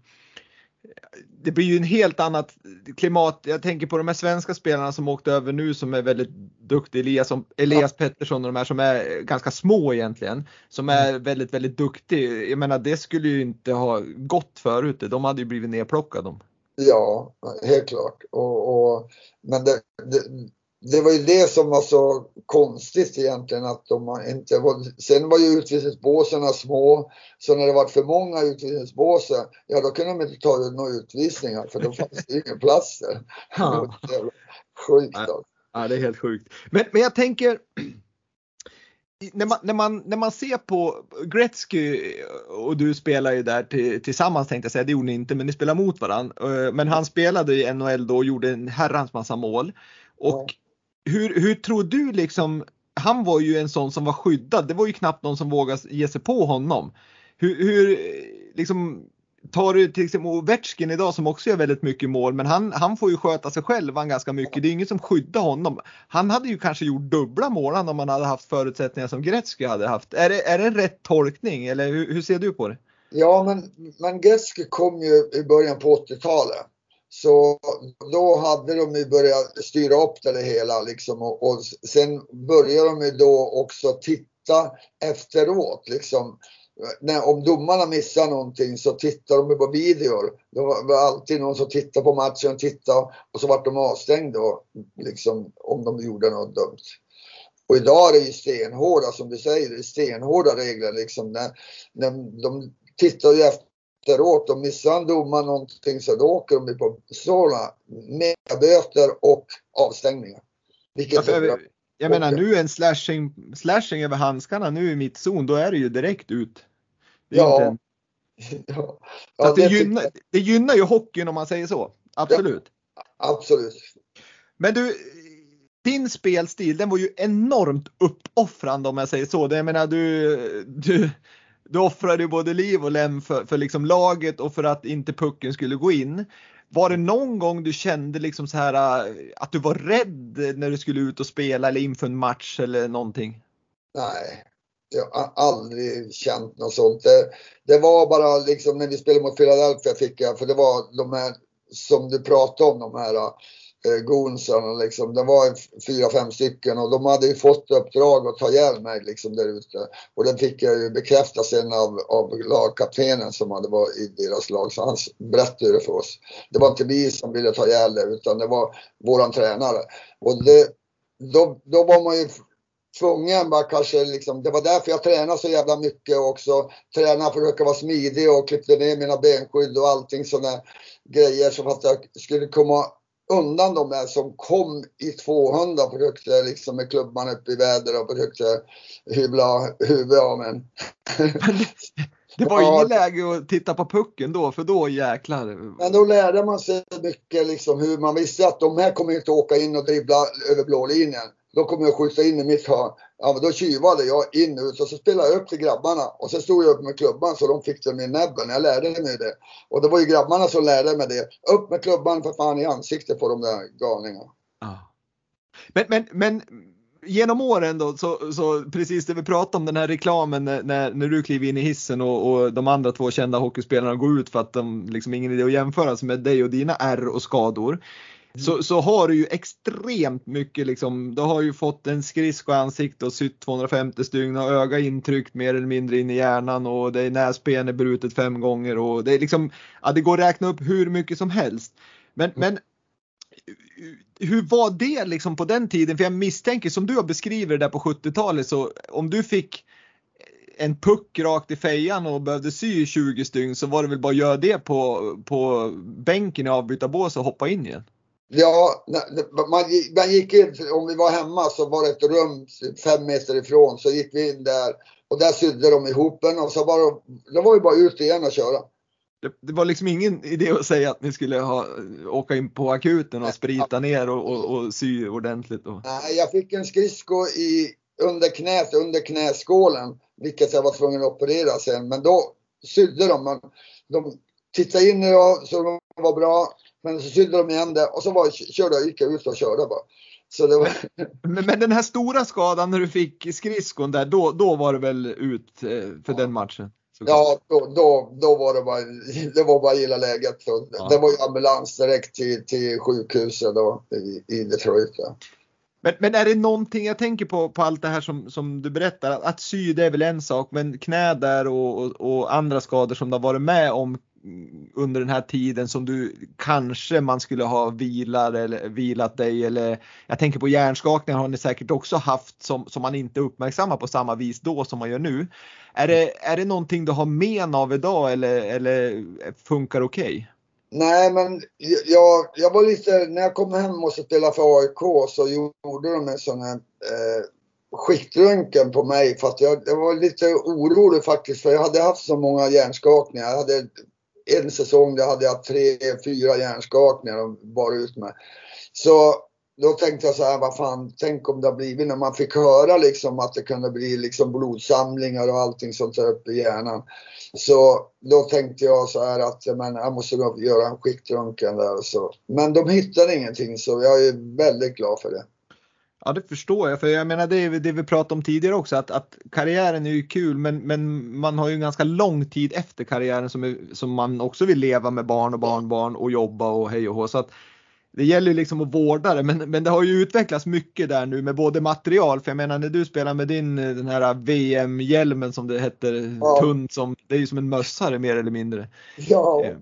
det blir ju en helt annat klimat. Jag tänker på de här svenska spelarna som åkte över nu som är väldigt duktiga. Elias, Elias ja. Pettersson och de här som är ganska små egentligen. Som är mm. väldigt, väldigt duktiga. Jag menar det skulle ju inte ha gått förut. De hade ju blivit nerplockade. Ja, helt klart. Och, och men det, det, det var ju det som var så konstigt egentligen att de inte var, sen var ju utvisningsbåsen små så när det var för många utvisningsbåsar, ja då kunde de inte ta några utvisningar för då fanns det ingen plats där. Ja. Sjukt alltså. Ja, det är helt sjukt. Men, men jag tänker när man, när, man, när man ser på Gretzky och du spelar ju där till, tillsammans tänkte jag säga, det gjorde ni inte men ni spelar mot varandra. Men han spelade i NHL då och gjorde en herrans massa mål. Och hur, hur tror du liksom han var ju en sån som var skyddad. Det var ju knappt någon som vågade ge sig på honom. Hur, hur liksom tar du till exempel Ovechkin idag som också gör väldigt mycket mål, men han, han får ju sköta sig själv han ganska mycket. Det är ingen som skyddar honom. Han hade ju kanske gjort dubbla mål om han hade haft förutsättningar som Gretzky hade haft. Är det, är det en rätt tolkning eller hur, hur ser du på det? Ja, men, men Gretzky kom ju i början på 80-talet. Så då hade de ju börjat styra upp det hela liksom och, och sen började de ju då också titta efteråt liksom när, om domarna missar någonting så tittar de på videor. Det var alltid någon som tittade på matchen och tittade och så vart de avstängda liksom, om de gjorde något dumt. Och idag är det ju stenhårda, som du säger, det är stenhårda regler liksom. När, när de tittar ju efteråt och missar en domare någonting så då åker de på sådana med böter och avstängningar. Vilket ja, jag menar nu en slashing, slashing över handskarna nu i mitt zon, då är det ju direkt ut. Det ja. En... ja. ja det, det, gynnar, det gynnar ju hockeyn om man säger så. Absolut. Ja, absolut. Men du, din spelstil den var ju enormt uppoffrande om jag säger så. Jag menar du, du, du offrade ju både liv och lem för, för liksom laget och för att inte pucken skulle gå in. Var det någon gång du kände liksom så här äh, att du var rädd när du skulle ut och spela eller inför en match eller någonting? Nej, jag har aldrig känt något sånt. Det, det var bara liksom när vi spelade mot Philadelphia fick jag, för det var de här som du pratade om, de här äh, eh, liksom. Det var fyra, fem stycken och de hade ju fått uppdrag att ta ihjäl mig liksom där ute. Och det fick jag ju bekräfta sen av, av lagkaptenen som hade varit i deras lag. Så han berättade det för oss. Det var inte vi som ville ta ihjäl det utan det var våran tränare. Och det, då, då var man ju tvungen bara kanske liksom, det var därför jag tränade så jävla mycket också. Tränade för att försöka vara smidig och klippte ner mina benskydd och allting sådana grejer så att jag skulle komma undan de där som kom i 200 och försökte liksom med klubban upp i väder och försökte hyvla huvudet av en. Det var ja. inget läge att titta på pucken då, för då jäklar. Men då lärde man sig mycket liksom hur man visste att de här kommer inte åka in och dribbla över blå linjen. Då kommer jag skjuta in i mitt hörn. Ja, men då tjuvade jag in ut och så spelade jag upp till grabbarna och sen stod jag upp med klubban så de fick det med näbben. Jag lärde mig det. Och det var ju grabbarna som lärde mig det. Upp med klubban för fan i ansiktet på de där galningarna. Ah. Men, men, men genom åren då, så, så, precis det vi pratade om den här reklamen när, när du kliver in i hissen och, och, de andra två kända hockeyspelarna går ut för att de liksom ingen idé att jämföra sig med dig och dina R och skador. Så, mm. så har du ju extremt mycket liksom, du har ju fått en skridsko i ansiktet och sytt 250 stygn och öga intryckt mer eller mindre in i hjärnan och det är näsben är brutet fem gånger och det är liksom, ja det går att räkna upp hur mycket som helst. Men, mm. men hur var det liksom på den tiden? För jag misstänker som du har beskrivit det där på 70-talet så om du fick en puck rakt i fejan och behövde sy 20 stygn så var det väl bara att göra det på, på bänken i avbytarbås och hoppa in igen? Ja, man, man gick in, om vi var hemma så var det ett rum fem meter ifrån så gick vi in där och där sydde de ihop en och så var det, det var ju bara ut igen och köra. Det, det, var liksom ingen idé att säga att ni skulle ha, åka in på akuten och sprita ner och, och, och sy ordentligt? Och... Nej, jag fick en skridsko i, under knät, under knäskålen, vilket jag var tvungen att operera sen. Men då sydde de. Man, de tittade in och så de var bra. Men så sydde de igen det och så var, körde jag, gick jag ut och körde bara. Så det var... men, men den här stora skadan när du fick skridskon där, då, då var det väl ut eh, för ja. den matchen? Ja, då, då, då var det bara, det var bara gilla läget. Ja. Det var ju ambulans direkt till, till sjukhuset då, i, i Detroit. Ja. Men, men, är det någonting, jag tänker på, på allt det här som, som du berättar, att, att sy det är väl en sak, men knä där och, och, och, andra skador som du har varit med om under den här tiden som du kanske man skulle ha vilar eller vilat dig eller jag tänker på hjärnskakningar har ni säkert också haft som, som man inte uppmärksammar på samma vis då som man gör nu. Är det, är det någonting du har men av idag eller, eller funkar okej? Okay? Nej, men jag, jag var lite, när jag kom hem och spelade för AIK så gjorde de en sån här eh, skiktröntgen på mig för att jag, jag, var lite orolig faktiskt för jag hade haft så många hjärnskakningar. Jag hade en säsong där hade jag tre, fyra hjärnskakningar och bar ut mig. Så då tänkte jag så här, vad fan, tänk om det har blivit när man fick höra liksom att det kunde bli liksom blodsamlingar och allting sånt där uppe i hjärnan. Så då tänkte jag så här att men, jag måste nog göra en skiktröntgen där. Så. Men de hittade ingenting så jag är väldigt glad för det. Ja det förstår jag, för jag menar det det vi pratade om tidigare också att, att karriären är ju kul men, men man har ju en ganska lång tid efter karriären som, är, som man också vill leva med barn och barnbarn och jobba och hej och hå. Så att det gäller ju liksom att vårda det men, men det har ju utvecklats mycket där nu med både material för jag menar när du spelar med din den här VM-hjälmen som det heter, ja. tunn som, det är ju som en mössa mer eller mindre. Ja. Eh,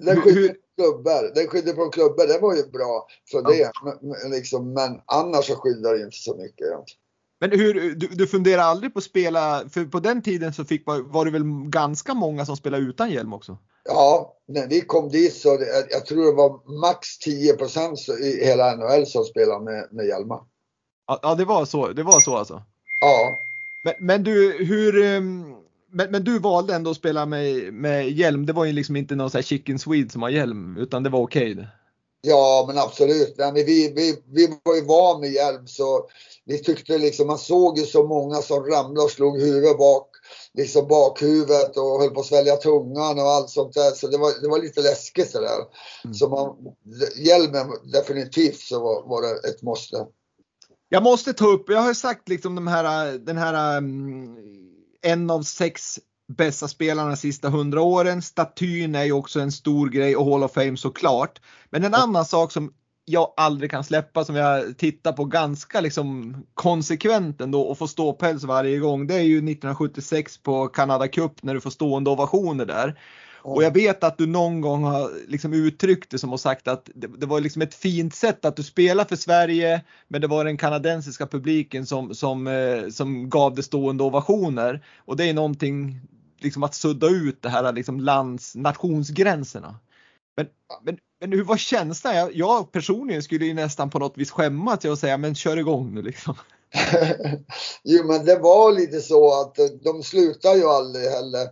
den skyddar klubbor. Den skyddar från klubbor, det var ju bra för ja. det. Men, liksom, men annars så skyddar det inte så mycket. Men hur, du, du funderar aldrig på att spela, för på den tiden så fick, var, var det väl ganska många som spelade utan hjälm också? Ja, när vi kom dit så det, jag tror det var max 10% i hela NHL som spelade med, med hjälmar. Ja, det var så, det var så alltså? Ja. Men, men du, hur, ehm, men, men, du valde ändå att spela med, med hjälm. Det var ju liksom inte någon sån här chicken swede som har hjälm utan det var okej? Okay. Ja men absolut. Nej, men vi, vi, vi var ju van med hjälm så vi tyckte liksom, man såg ju så många som ramlade och slog huvudet bak, liksom bakhuvudet och höll på att svälja tungan och allt sånt där. Så det var, det var lite läskigt sådär. Mm. Så man, hjälmen definitivt så var, var det ett måste. Jag måste ta upp, jag har sagt liksom de här, den här um, en av sex bästa spelarna de sista hundra åren. Statyn är ju också en stor grej och Hall of Fame såklart. Men en annan sak som jag aldrig kan släppa som jag tittar på ganska liksom konsekvent ändå och får ståpäls varje gång. Det är ju 1976 på Canada Cup när du får stående ovationer där. Och jag vet att du någon gång har liksom uttryckt det som och sagt att det, det, var liksom ett fint sätt att du spelar för Sverige men det var den kanadensiska publiken som, som, eh, som gav det stående ovationer. Och det är någonting liksom att sudda ut det här liksom lands nationsgränserna. Men, men, men hur var känslan? Jag, jag personligen skulle ju nästan på något vis skämmas och säga men kör igång nu liksom. jo men det var lite så att de slutar ju aldrig heller.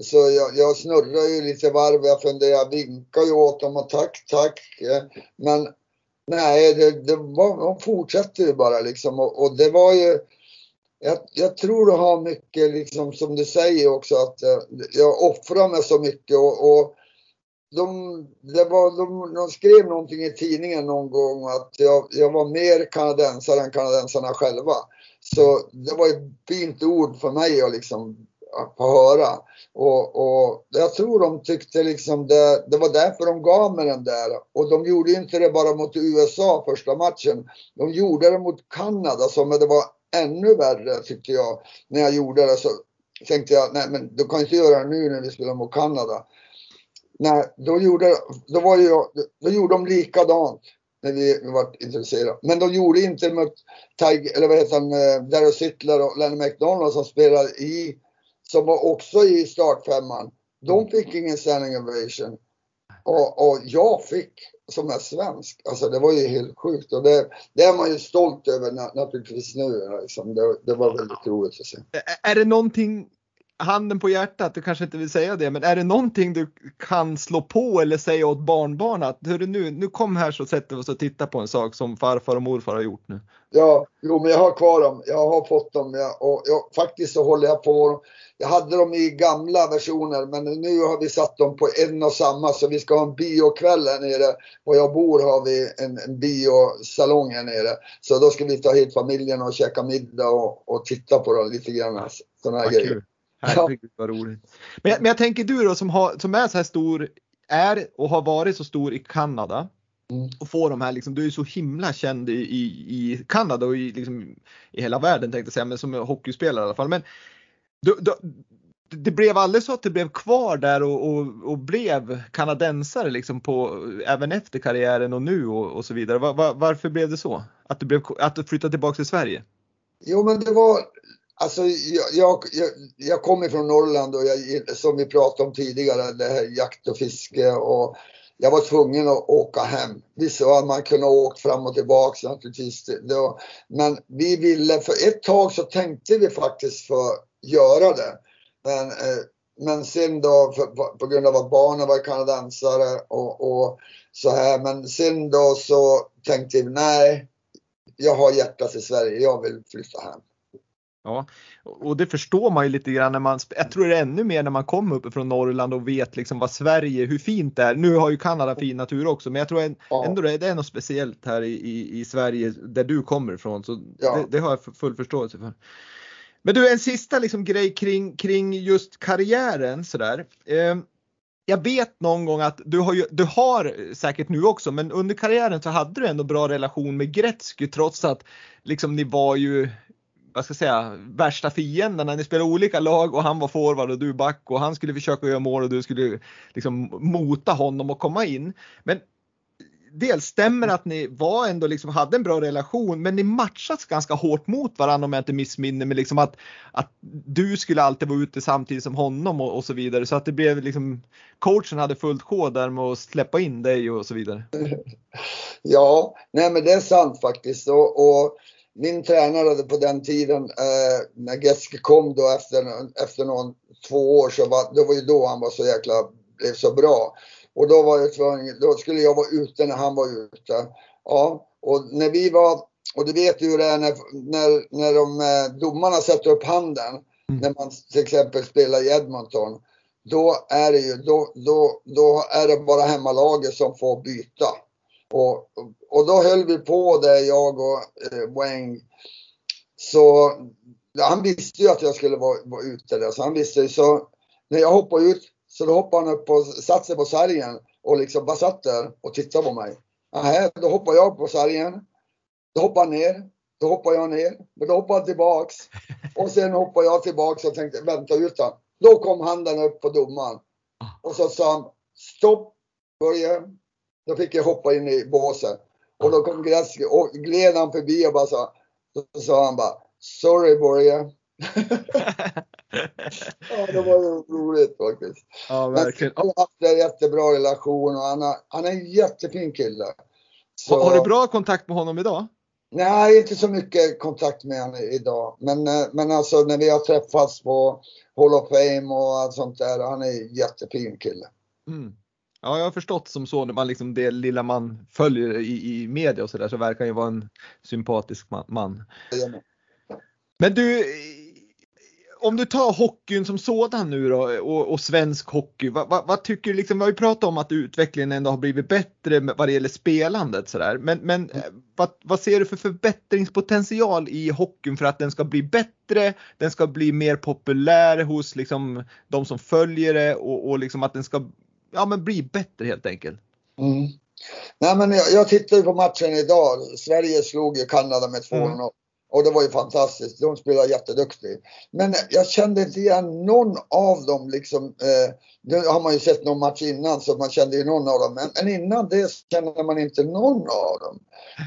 Så jag, jag snurrar ju lite varv, jag funderar, vinkar ju åt dem och tack, tack. Eh, men nej, det, det var, de fortsatte ju bara liksom och, och det var ju jag, jag, tror det har mycket, liksom, som du säger också, att eh, jag offrar mig så mycket och, och de, det var, de, de, skrev någonting i tidningen någon gång att jag, jag var mer kanadensare än kanadensarna själva. Så det var ett fint ord för mig att liksom få höra. Och, och jag tror de tyckte liksom det, det var därför de gav mig den där. Och de gjorde inte det bara mot USA första matchen. De gjorde det mot Kanada som det var ännu värre tyckte jag när jag gjorde det. Så tänkte jag, nej men du kan inte göra det nu när vi spelar mot Kanada. Nej, då gjorde, då var ju, då gjorde de likadant när vi var intresserade. Men de gjorde inte mot Tiger, eller vad heter han, eh, Darryl Sittler och Lenny McDonald som spelade i, som var också i startfemman. De mm. fick ingen standing ovation. Och, och jag fick som är svensk. Alltså det var ju helt sjukt och det, det är man ju stolt över naturligtvis nu. Liksom. Det, det var väldigt roligt att se. Är det någonting, handen på hjärtat, du kanske inte vill säga det, men är det någonting du kan slå på eller säga åt barnbarn att hörru nu, nu kom här så sätter vi oss och tittar på en sak som farfar och morfar har gjort nu? Ja, jo men jag har kvar dem. Jag har fått dem ja, och jag, faktiskt så håller jag på jag hade dem i gamla versioner men nu har vi satt dem på en och samma så vi ska ha en biokväll här nere. Och jag bor har vi en, en biosalong här nere. Så då ska vi ta hit familjen och käka middag och, och titta på dem lite grann. Sådana här grejer. Herregud vad roligt. Men jag, men jag tänker du då som, har, som är så här stor, är och har varit så stor i Kanada. Mm. Och få de här, liksom, du är så himla känd i, i, i Kanada och i, liksom, i hela världen tänkte jag säga, men som hockeyspelare i alla fall. Men du, du, det blev aldrig så att det blev kvar där och, och, och, blev kanadensare liksom på, även efter karriären och nu och, och så vidare. Var, var, varför blev det så? Att du, blev, att du flyttade tillbaka till Sverige? Jo men det var, alltså jag, jag, jag, kommer från Norrland och jag, som vi pratade om tidigare, det här jakt och fiske och jag var tvungen att åka hem. Visst att man kunde åka åkt fram och tillbaks naturligtvis. Det var, men vi ville, för ett tag så tänkte vi faktiskt för göra det. Men, eh, men sen då för, på grund av att barnen var kanadensare och, och så här. Men sen då så tänkte vi nej, jag har hjärtat i Sverige, jag vill flytta hem. Ja, och det förstår man ju lite grann när man, jag tror det är ännu mer när man kommer uppifrån Norrland och vet liksom vad Sverige, hur fint det är. Nu har ju Kanada fin natur också, men jag tror ändå det är något speciellt här i, i, i Sverige där du kommer ifrån. Så ja. det, det, har jag full förståelse för. Men du, en sista liksom grej kring, kring just karriären sådär. Eh, jag vet någon gång att du har, ju, du har säkert nu också, men under karriären så hade du ändå bra relation med Gretzky trots att liksom ni var ju vad ska jag säga, värsta fienderna. Ni spelade olika lag och han var forward och du back och han skulle försöka göra mål och du skulle liksom mota honom och komma in. Men dels stämmer att ni var ändå liksom hade en bra relation men ni matchats ganska hårt mot varandra om jag inte missminner mig. Liksom att, att du skulle alltid vara ute samtidigt som honom och, och, så vidare så att det blev liksom coachen hade fullt sjå där med att släppa in dig och så vidare. Ja, nej men det är sant faktiskt och, och min tränare på den tiden eh, när Getske kom då efter, efter någon två år så var det var ju då han var så jäkla, blev så bra. Och då var jag tvungen, då skulle jag vara ute när han var ute. Ja, och när vi var, och du vet ju hur det är när, när, när de, eh, domarna sätter upp handen, mm. när man till exempel spelar i Edmonton. Då är det ju, då, då, då är det bara hemmalaget som får byta. Och, och då höll vi på där, jag och eh, Wang. Så han visste ju att jag skulle vara, vara ute där, så han visste ju. Så när jag hoppade ut så då hoppade han upp och satte sig på sargen och liksom bara satt där och tittade på mig. Nähä, då hoppade jag på sargen. Då hoppade han ner. Då hoppade jag ner. Men då hoppade han tillbaks. Och sen hoppade jag tillbaks och tänkte vänta ut han. Då kom handen upp på domaren. Och så sa han stopp Börje. Då fick jag hoppa in i båset. Och då kom Gretzky och gled han förbi och bara sa, så sa han bara Sorry Börje. ja, det var roligt faktiskt. Ja, verkligen. Men har haft en jättebra relation och han, har, han är en jättefin kille. Så... Har du bra kontakt med honom idag? Nej, inte så mycket kontakt med honom idag. Men, eh, men alltså när vi har träffats på Hall of Fame och allt sånt där. Han är en jättefin kille. Mm. Ja, jag har förstått som så när man liksom det lilla man följer i, i media och så där så verkar han ju vara en sympatisk man. Men du, om du tar hockeyn som sådan nu då och, och svensk hockey, vad, vad, vad, tycker du liksom, vi har ju pratat om att utvecklingen ändå har blivit bättre vad det gäller spelandet sådär, men, men mm. vad, vad ser du för förbättringspotential i hockeyn för att den ska bli bättre, den ska bli mer populär hos liksom de som följer det och, och liksom att den ska ja, men bli bättre helt enkelt? Mm. Nej, men jag, jag tittade på matchen idag. Sverige slog ju Kanada med 2-0. Mm. Och det var ju fantastiskt. De spelade jätteduktigt. Men jag kände inte igen någon av dem liksom. Eh, nu har man ju sett någon match innan så man kände ju någon av dem. Men, men innan det kände man inte någon av dem.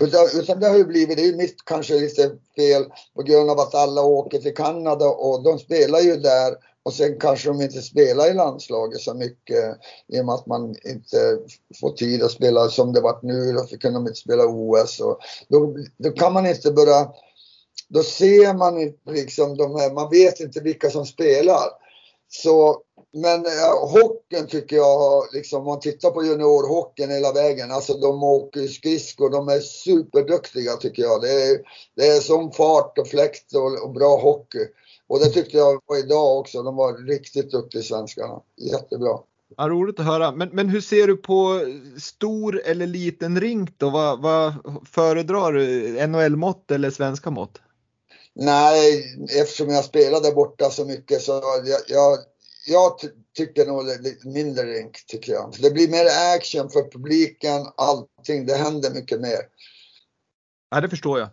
Utan, utan det har ju blivit, det är ju mitt kanske lite fel på grund av att alla åker till Kanada och de spelar ju där och sen kanske de inte spelar i landslaget så mycket i och med att man inte får tid att spela som det varit nu. Då kunde de inte spela OS. Och då, då kan man inte börja... Då ser man inte liksom de här, man vet inte vilka som spelar. Så, men ja, hockeyn tycker jag, liksom, om man tittar på juniorhockeyn hela vägen, alltså de åker skridskor, de är superduktiga tycker jag. Det är, det är sån fart och fläkt och, och bra hockey. Och det tyckte jag var idag också. De var riktigt duktiga svenskarna. Jättebra. Ja, roligt att höra. Men, men hur ser du på stor eller liten rink då? Vad, vad föredrar du? NHL-mått eller svenska mått? Nej, eftersom jag spelade borta så mycket så jag, jag, jag tycker nog lite mindre rink tycker jag. Det blir mer action för publiken, allting. Det händer mycket mer. Ja, det förstår jag.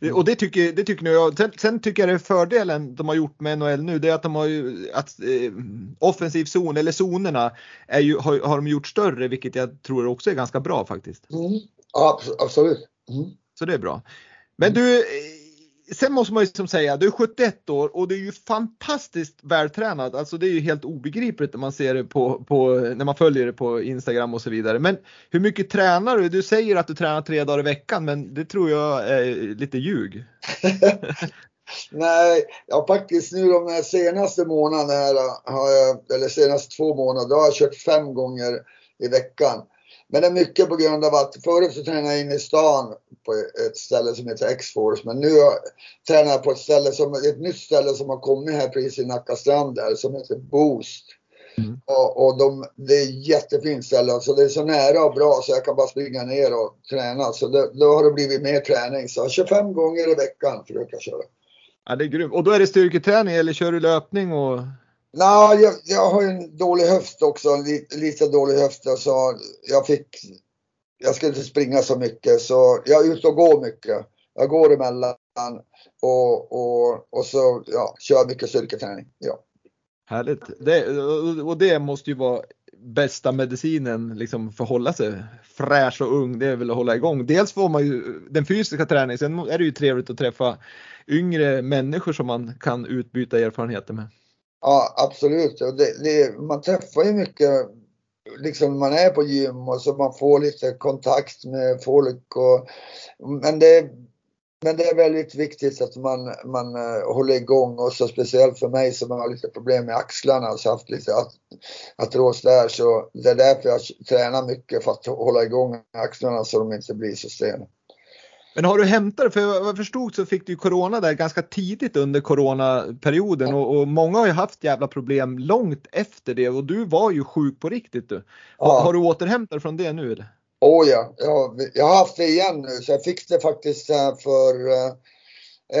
Mm. Och det tycker, det tycker jag. Sen, sen, tycker jag det är fördelen de har gjort med NHL nu, det är att de har ju, att eh, offensiv zon eller zonerna är ju, har, har de gjort större, vilket jag tror också är ganska bra faktiskt. Mm. Ja, absolut. Mm. Så det är bra. Men du, sen måste man ju som säga, du är 71 år och du är ju fantastiskt vältränad. Alltså det är ju helt obegripligt när man ser det på, på, när man följer det på Instagram och så vidare. Men hur mycket tränar du? Du säger att du tränar tre dagar i veckan, men det tror jag är lite ljug. Nej, jag faktiskt nu de senaste månaderna här, har jag, eller senaste två månaderna, har jag kört fem gånger i veckan. Men det är mycket på grund av att förut så tränade jag inne i stan på ett ställe som heter X-Force. Men nu tränar jag på ett ställe som, ett nytt ställe som har kommit här precis i Nacka strand där som heter Boost. Mm. Och, och de, det är jättefint ställe. Så det är så nära och bra så jag kan bara springa ner och träna. Så det, då har det blivit mer träning. Så 25 gånger i veckan försöker jag köra. Ja, det är grymt. Och då är det styrketräning eller kör du löpning? Och... Nej, jag, jag har en dålig höft också. Lite, lite dålig höft. Så jag fick... Jag skulle inte springa så mycket så jag är ute och går mycket. Jag går emellan och, och, och så ja, kör mycket styrketräning. Ja. Härligt. Det, och det måste ju vara bästa medicinen liksom för att hålla sig fräsch och ung. Det är väl att hålla igång. Dels får man ju den fysiska träningen. Sen är det ju trevligt att träffa yngre människor som man kan utbyta erfarenheter med. Ja, absolut. Det, det, man träffar ju mycket liksom man är på gym och så man får lite kontakt med folk. Och, men det men det är väldigt viktigt att man, man eh, håller igång och så speciellt för mig som har lite problem med axlarna, så haft lite artros där. Så det är därför jag tränar mycket för att hålla igång axlarna så de inte blir så stela. Men har du hämtat För vad jag förstod så fick du corona där ganska tidigt under coronaperioden och, och, många har ju haft jävla problem långt efter det och du var ju sjuk på riktigt du. Har, ja. har du återhämtat från det nu eller? Oh ja, jag, jag har haft det igen nu så jag fick det faktiskt för eh,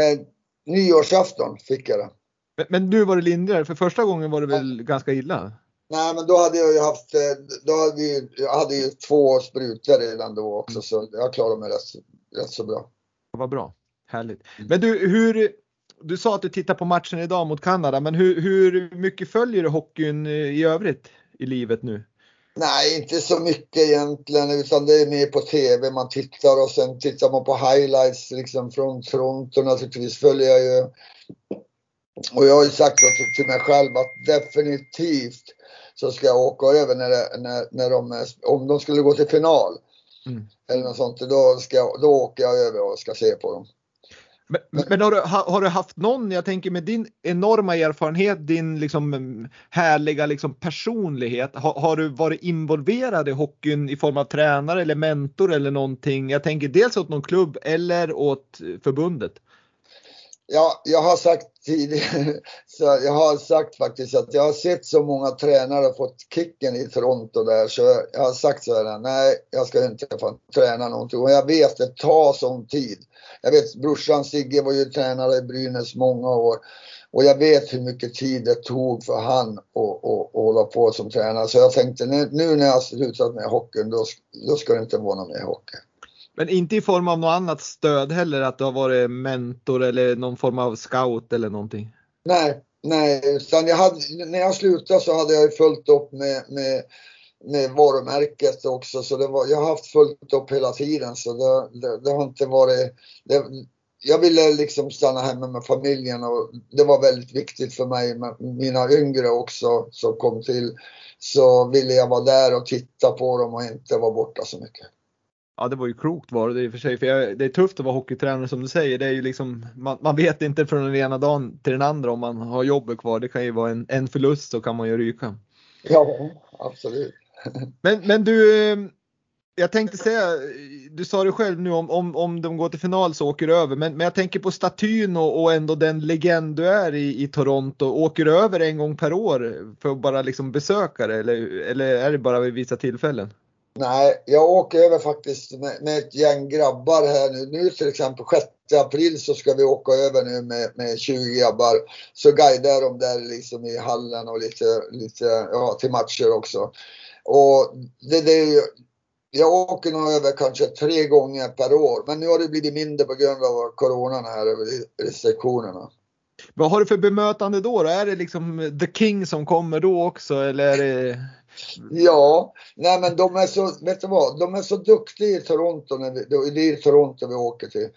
eh, nyårsafton. Fick jag det. Men, men nu var det lindrigare, för första gången var det väl ja. ganska illa? Nej men då hade jag ju haft, eh, då hade vi, jag hade ju två sprutor redan då också mm. så jag klarade mig rätt, rätt så bra. Vad bra, härligt. Mm. Men du, hur, du sa att du tittar på matchen idag mot Kanada, men hur, hur mycket följer du hockeyn eh, i övrigt i livet nu? Nej, inte så mycket egentligen utan det är mer på TV man tittar och sen tittar man på highlights liksom från Toronto naturligtvis följer jag ju. Och jag har ju sagt till mig själv att definitivt så ska jag åka över när, det, när, när de, om de skulle gå till final. Mm. Eller något sånt, då, ska, då åker jag över och ska se på dem. Men, men har, du, har, du, haft någon, jag tänker med din enorma erfarenhet, din liksom mm, härliga liksom personlighet, har, har, du varit involverad i hockeyn i form av tränare eller mentor eller någonting? Jag tänker dels åt någon klubb eller åt förbundet. Ja, jag har sagt tidigare, så jag har sagt faktiskt att jag har sett så många tränare fått kicken i Toronto där så jag har sagt så här, nej jag ska inte få träna någonting och jag vet det tar sån tid. Jag vet brorsan Sigge var ju tränare i Brynäs många år och jag vet hur mycket tid det tog för han att hålla på som tränare. Så jag tänkte nu, nu när jag har slutat med hockeyn då, då ska det inte vara någon mer hockey. Men inte i form av något annat stöd heller, att du har varit mentor eller någon form av scout eller någonting? Nej, nej, utan jag hade, när jag slutade så hade jag följt upp med, med, med varumärket också. Så det var, jag har haft fullt upp hela tiden så det, det, det har inte varit... Det, jag ville liksom stanna hemma med familjen och det var väldigt viktigt för mig. Mina yngre också som kom till så ville jag vara där och titta på dem och inte vara borta så mycket. Ja, det var ju klokt var det i och för sig. För jag, det är tufft att vara hockeytränare som du säger. Det är ju liksom, man, man, vet inte från den ena dagen till den andra om man har jobbet kvar. Det kan ju vara en, en förlust så kan man ju ryka. Ja, absolut. Men, men du, jag tänkte säga, du sa det själv nu om, om, om de går till final så åker du över. Men, men jag tänker på statyn och, och ändå den legend du är i, i Toronto. Åker du över en gång per år för att bara liksom besöka det eller, eller är det bara vid vissa tillfällen? Nej, jag åker över faktiskt med, med, ett gäng grabbar här nu. Nu till exempel 6 april så ska vi åka över nu med, med 20 grabbar. Så guidar de där liksom i hallen och lite, lite ja, till matcher också. Och det, det, jag åker nog över kanske tre gånger per år. Men nu har det blivit mindre på grund av coronan här, restriktionerna. Vad har du för bemötande då? Är det liksom the king som kommer då också eller är det Ja, nej men de är så, vet du vad, de är så duktiga i Toronto, när vi, det är Toronto vi åker till.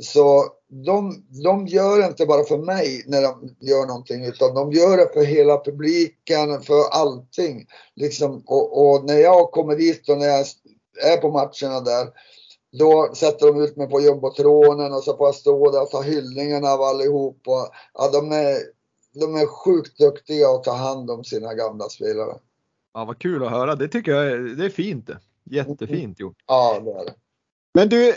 Så de, de gör inte bara för mig när de gör någonting utan de gör det för hela publiken, för allting. Liksom, och, och när jag kommer dit och när jag är på matcherna där då sätter de ut mig på jumbotronen och så får jag stå där och ta hyllningarna av allihop. Och, ja, de, är, de är sjukt duktiga att ta hand om sina gamla spelare. Ja, vad kul att höra. Det tycker jag är, det är fint. Jättefint gjort. Ja, det är det. Men du,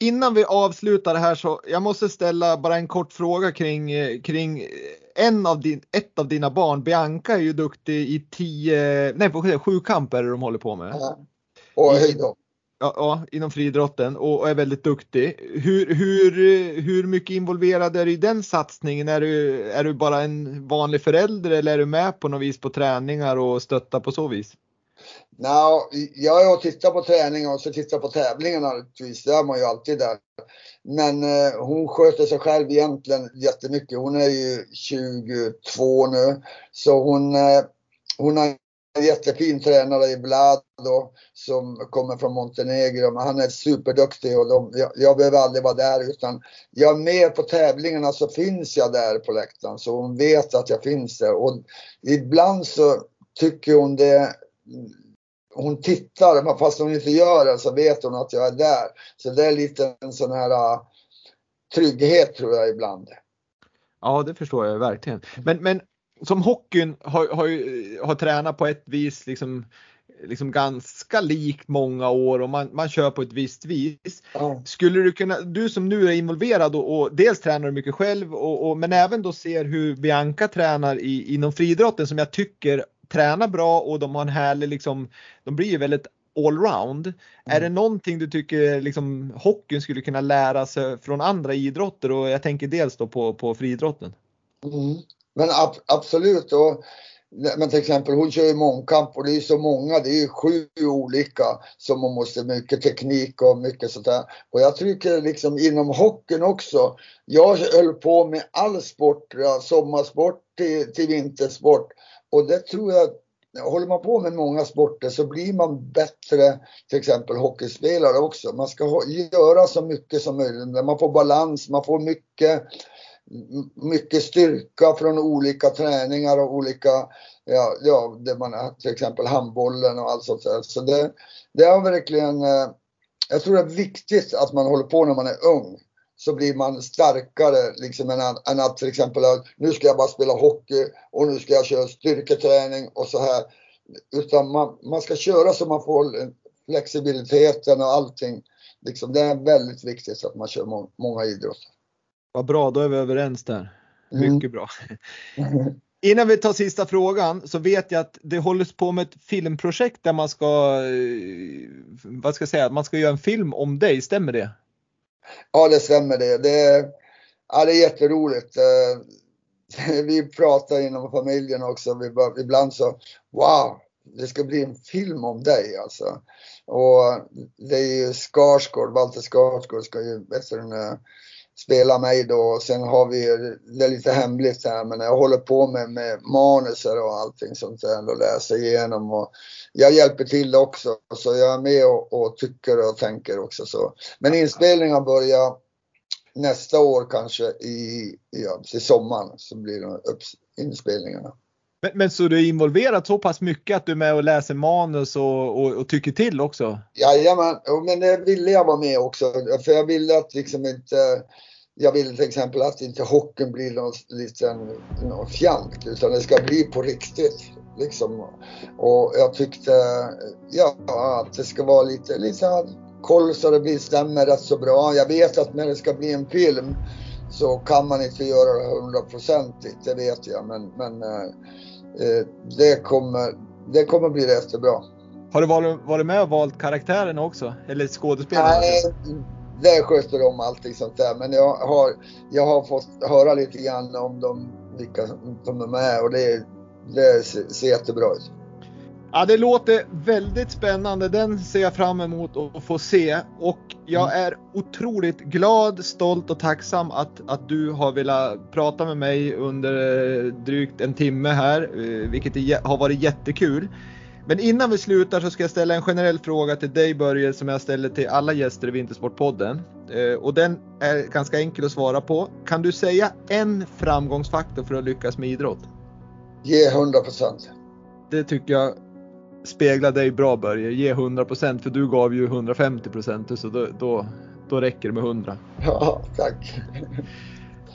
innan vi avslutar det här så jag måste ställa bara en kort fråga kring, kring en av din, ett av dina barn. Bianca är ju duktig i tio, nej sju kamper de håller på med. Ja. Och höjdhopp. Ja, ja, inom friidrotten och, och är väldigt duktig. Hur, hur, hur mycket involverad är du i den satsningen? Är du, är du bara en vanlig förälder eller är du med på något vis på träningar och stöttar på så vis? No, jag är och tittar på träning och så tittar på tävlingarna naturligtvis. Det är man ju alltid där. Men eh, hon sköter sig själv egentligen jättemycket. Hon är ju 22 nu. Så hon, eh, hon har en jättefin tränare i Vlad då, som kommer från Montenegro. Men han är superduktig och de, jag, jag behöver aldrig vara där utan jag är med på tävlingarna så finns jag där på läktaren. Så hon vet att jag finns där. Och ibland så tycker hon det hon tittar, fast hon inte gör det så vet hon att jag är där. Så det är lite en sån här ah, trygghet tror jag ibland. Ja, det förstår jag verkligen. Men, men som hockeyn har, har, har tränat på ett vis liksom, liksom ganska likt många år och man, man kör på ett visst vis. Ja. Skulle du kunna, du som nu är involverad och, och dels tränar mycket själv och, och, men även då ser hur Bianca tränar i, inom friidrotten som jag tycker tränar bra och de har en härlig liksom, de blir ju väldigt allround. Mm. Är det någonting du tycker liksom hockeyn skulle kunna lära sig från andra idrotter och jag tänker dels då på, på friidrotten? Mm. Men ab absolut. Och, men till exempel hon kör ju mångkamp och det är så många, det är ju sju olika som man måste, mycket teknik och mycket sånt där. Och jag tycker liksom inom hockeyn också, jag höll på med all sport, sommarsport till, till vintersport. Och det tror jag, håller man på med många sporter så blir man bättre, till exempel hockeyspelare också. Man ska göra så mycket som möjligt, man får balans, man får mycket mycket styrka från olika träningar och olika, ja, ja det man har, till exempel handbollen och allt sånt där. Så det, det är verkligen, eh, jag tror det är viktigt att man håller på när man är ung. Så blir man starkare liksom än, än att till exempel nu ska jag bara spela hockey och nu ska jag köra styrketräning och så här. Utan man, man ska köra så man får flexibiliteten och allting. Liksom, det är väldigt viktigt att man kör må, många idrotter. Vad bra, då är vi överens där. Mm. Mycket bra. Innan vi tar sista frågan så vet jag att det hålls på med ett filmprojekt där man ska, eh, vad ska jag säga, man ska göra en film om dig, stämmer det? Ja, det stämmer det. Det, ja, det är jätteroligt. Eh, vi pratar inom familjen också, ibland så, wow, det ska bli en film om dig alltså. Och det är ju Skarsgård, Walter Skarsgård ska ju, vet du, spela mig då. Sen har vi, det är lite hemligt här, men jag håller på med, med manuser och allting sånt där och läser igenom. Och jag hjälper till också, så jag är med och, och tycker och tänker också. Så. Men inspelningen börjar nästa år kanske i, ja, till sommaren så blir det upp inspelningarna. Men, men, så du är involverad så pass mycket att du är med och läser manus och, och, och tycker till också? Jajamän, men det ville jag vara med också. För jag ville att liksom inte jag vill till exempel att inte hockeyn blir någon liten någon fjant utan det ska bli på riktigt. Liksom. Och jag tyckte ja, att det ska vara lite, lite koll så det blir, stämmer rätt så bra. Jag vet att när det ska bli en film så kan man inte göra det hundraprocentigt, det vet jag. Men, men eh, det, kommer, det kommer bli rätt bra. Har du varit, varit med och valt karaktärerna också? Eller skådespelarna? Nej, det sköter de allting sånt där. Men jag har, jag har fått höra lite grann om dem, vilka som är med och det, det ser jättebra ut. Ja, det låter väldigt spännande. Den ser jag fram emot att få se och jag mm. är otroligt glad, stolt och tacksam att, att du har velat prata med mig under drygt en timme här, eh, vilket har varit jättekul. Men innan vi slutar så ska jag ställa en generell fråga till dig Börje som jag ställer till alla gäster i Vintersportpodden. Eh, och den är ganska enkel att svara på. Kan du säga en framgångsfaktor för att lyckas med idrott? Ge 100 procent. Det tycker jag speglar dig bra Börje. Ge 100 procent för du gav ju 150 procent så då, då, då räcker det med 100. Ja, tack.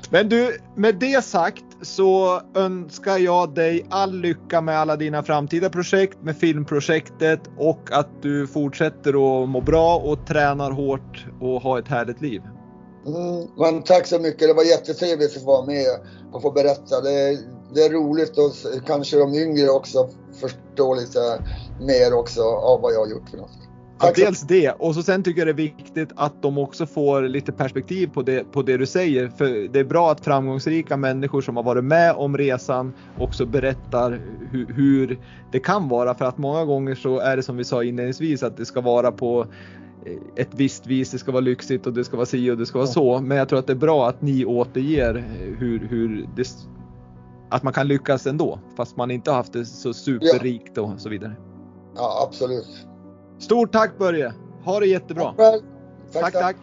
Men du, med det sagt så önskar jag dig all lycka med alla dina framtida projekt, med filmprojektet och att du fortsätter att må bra och tränar hårt och ha ett härligt liv. Mm, men tack så mycket. Det var jättetrevligt att få vara med och få berätta. Det är, det är roligt och kanske de yngre också förstår lite mer också av vad jag har gjort för något. Ja, dels det och så sen tycker jag det är viktigt att de också får lite perspektiv på det, på det du säger. För det är bra att framgångsrika människor som har varit med om resan också berättar hur, hur det kan vara. För att många gånger så är det som vi sa inledningsvis att det ska vara på ett visst vis, det ska vara lyxigt och det ska vara si och det ska vara så. Men jag tror att det är bra att ni återger hur, hur det, att man kan lyckas ändå fast man inte har haft det så superrikt och så vidare. Ja, absolut. Stort tack Börje! Ha det jättebra! Tack, tack! tack.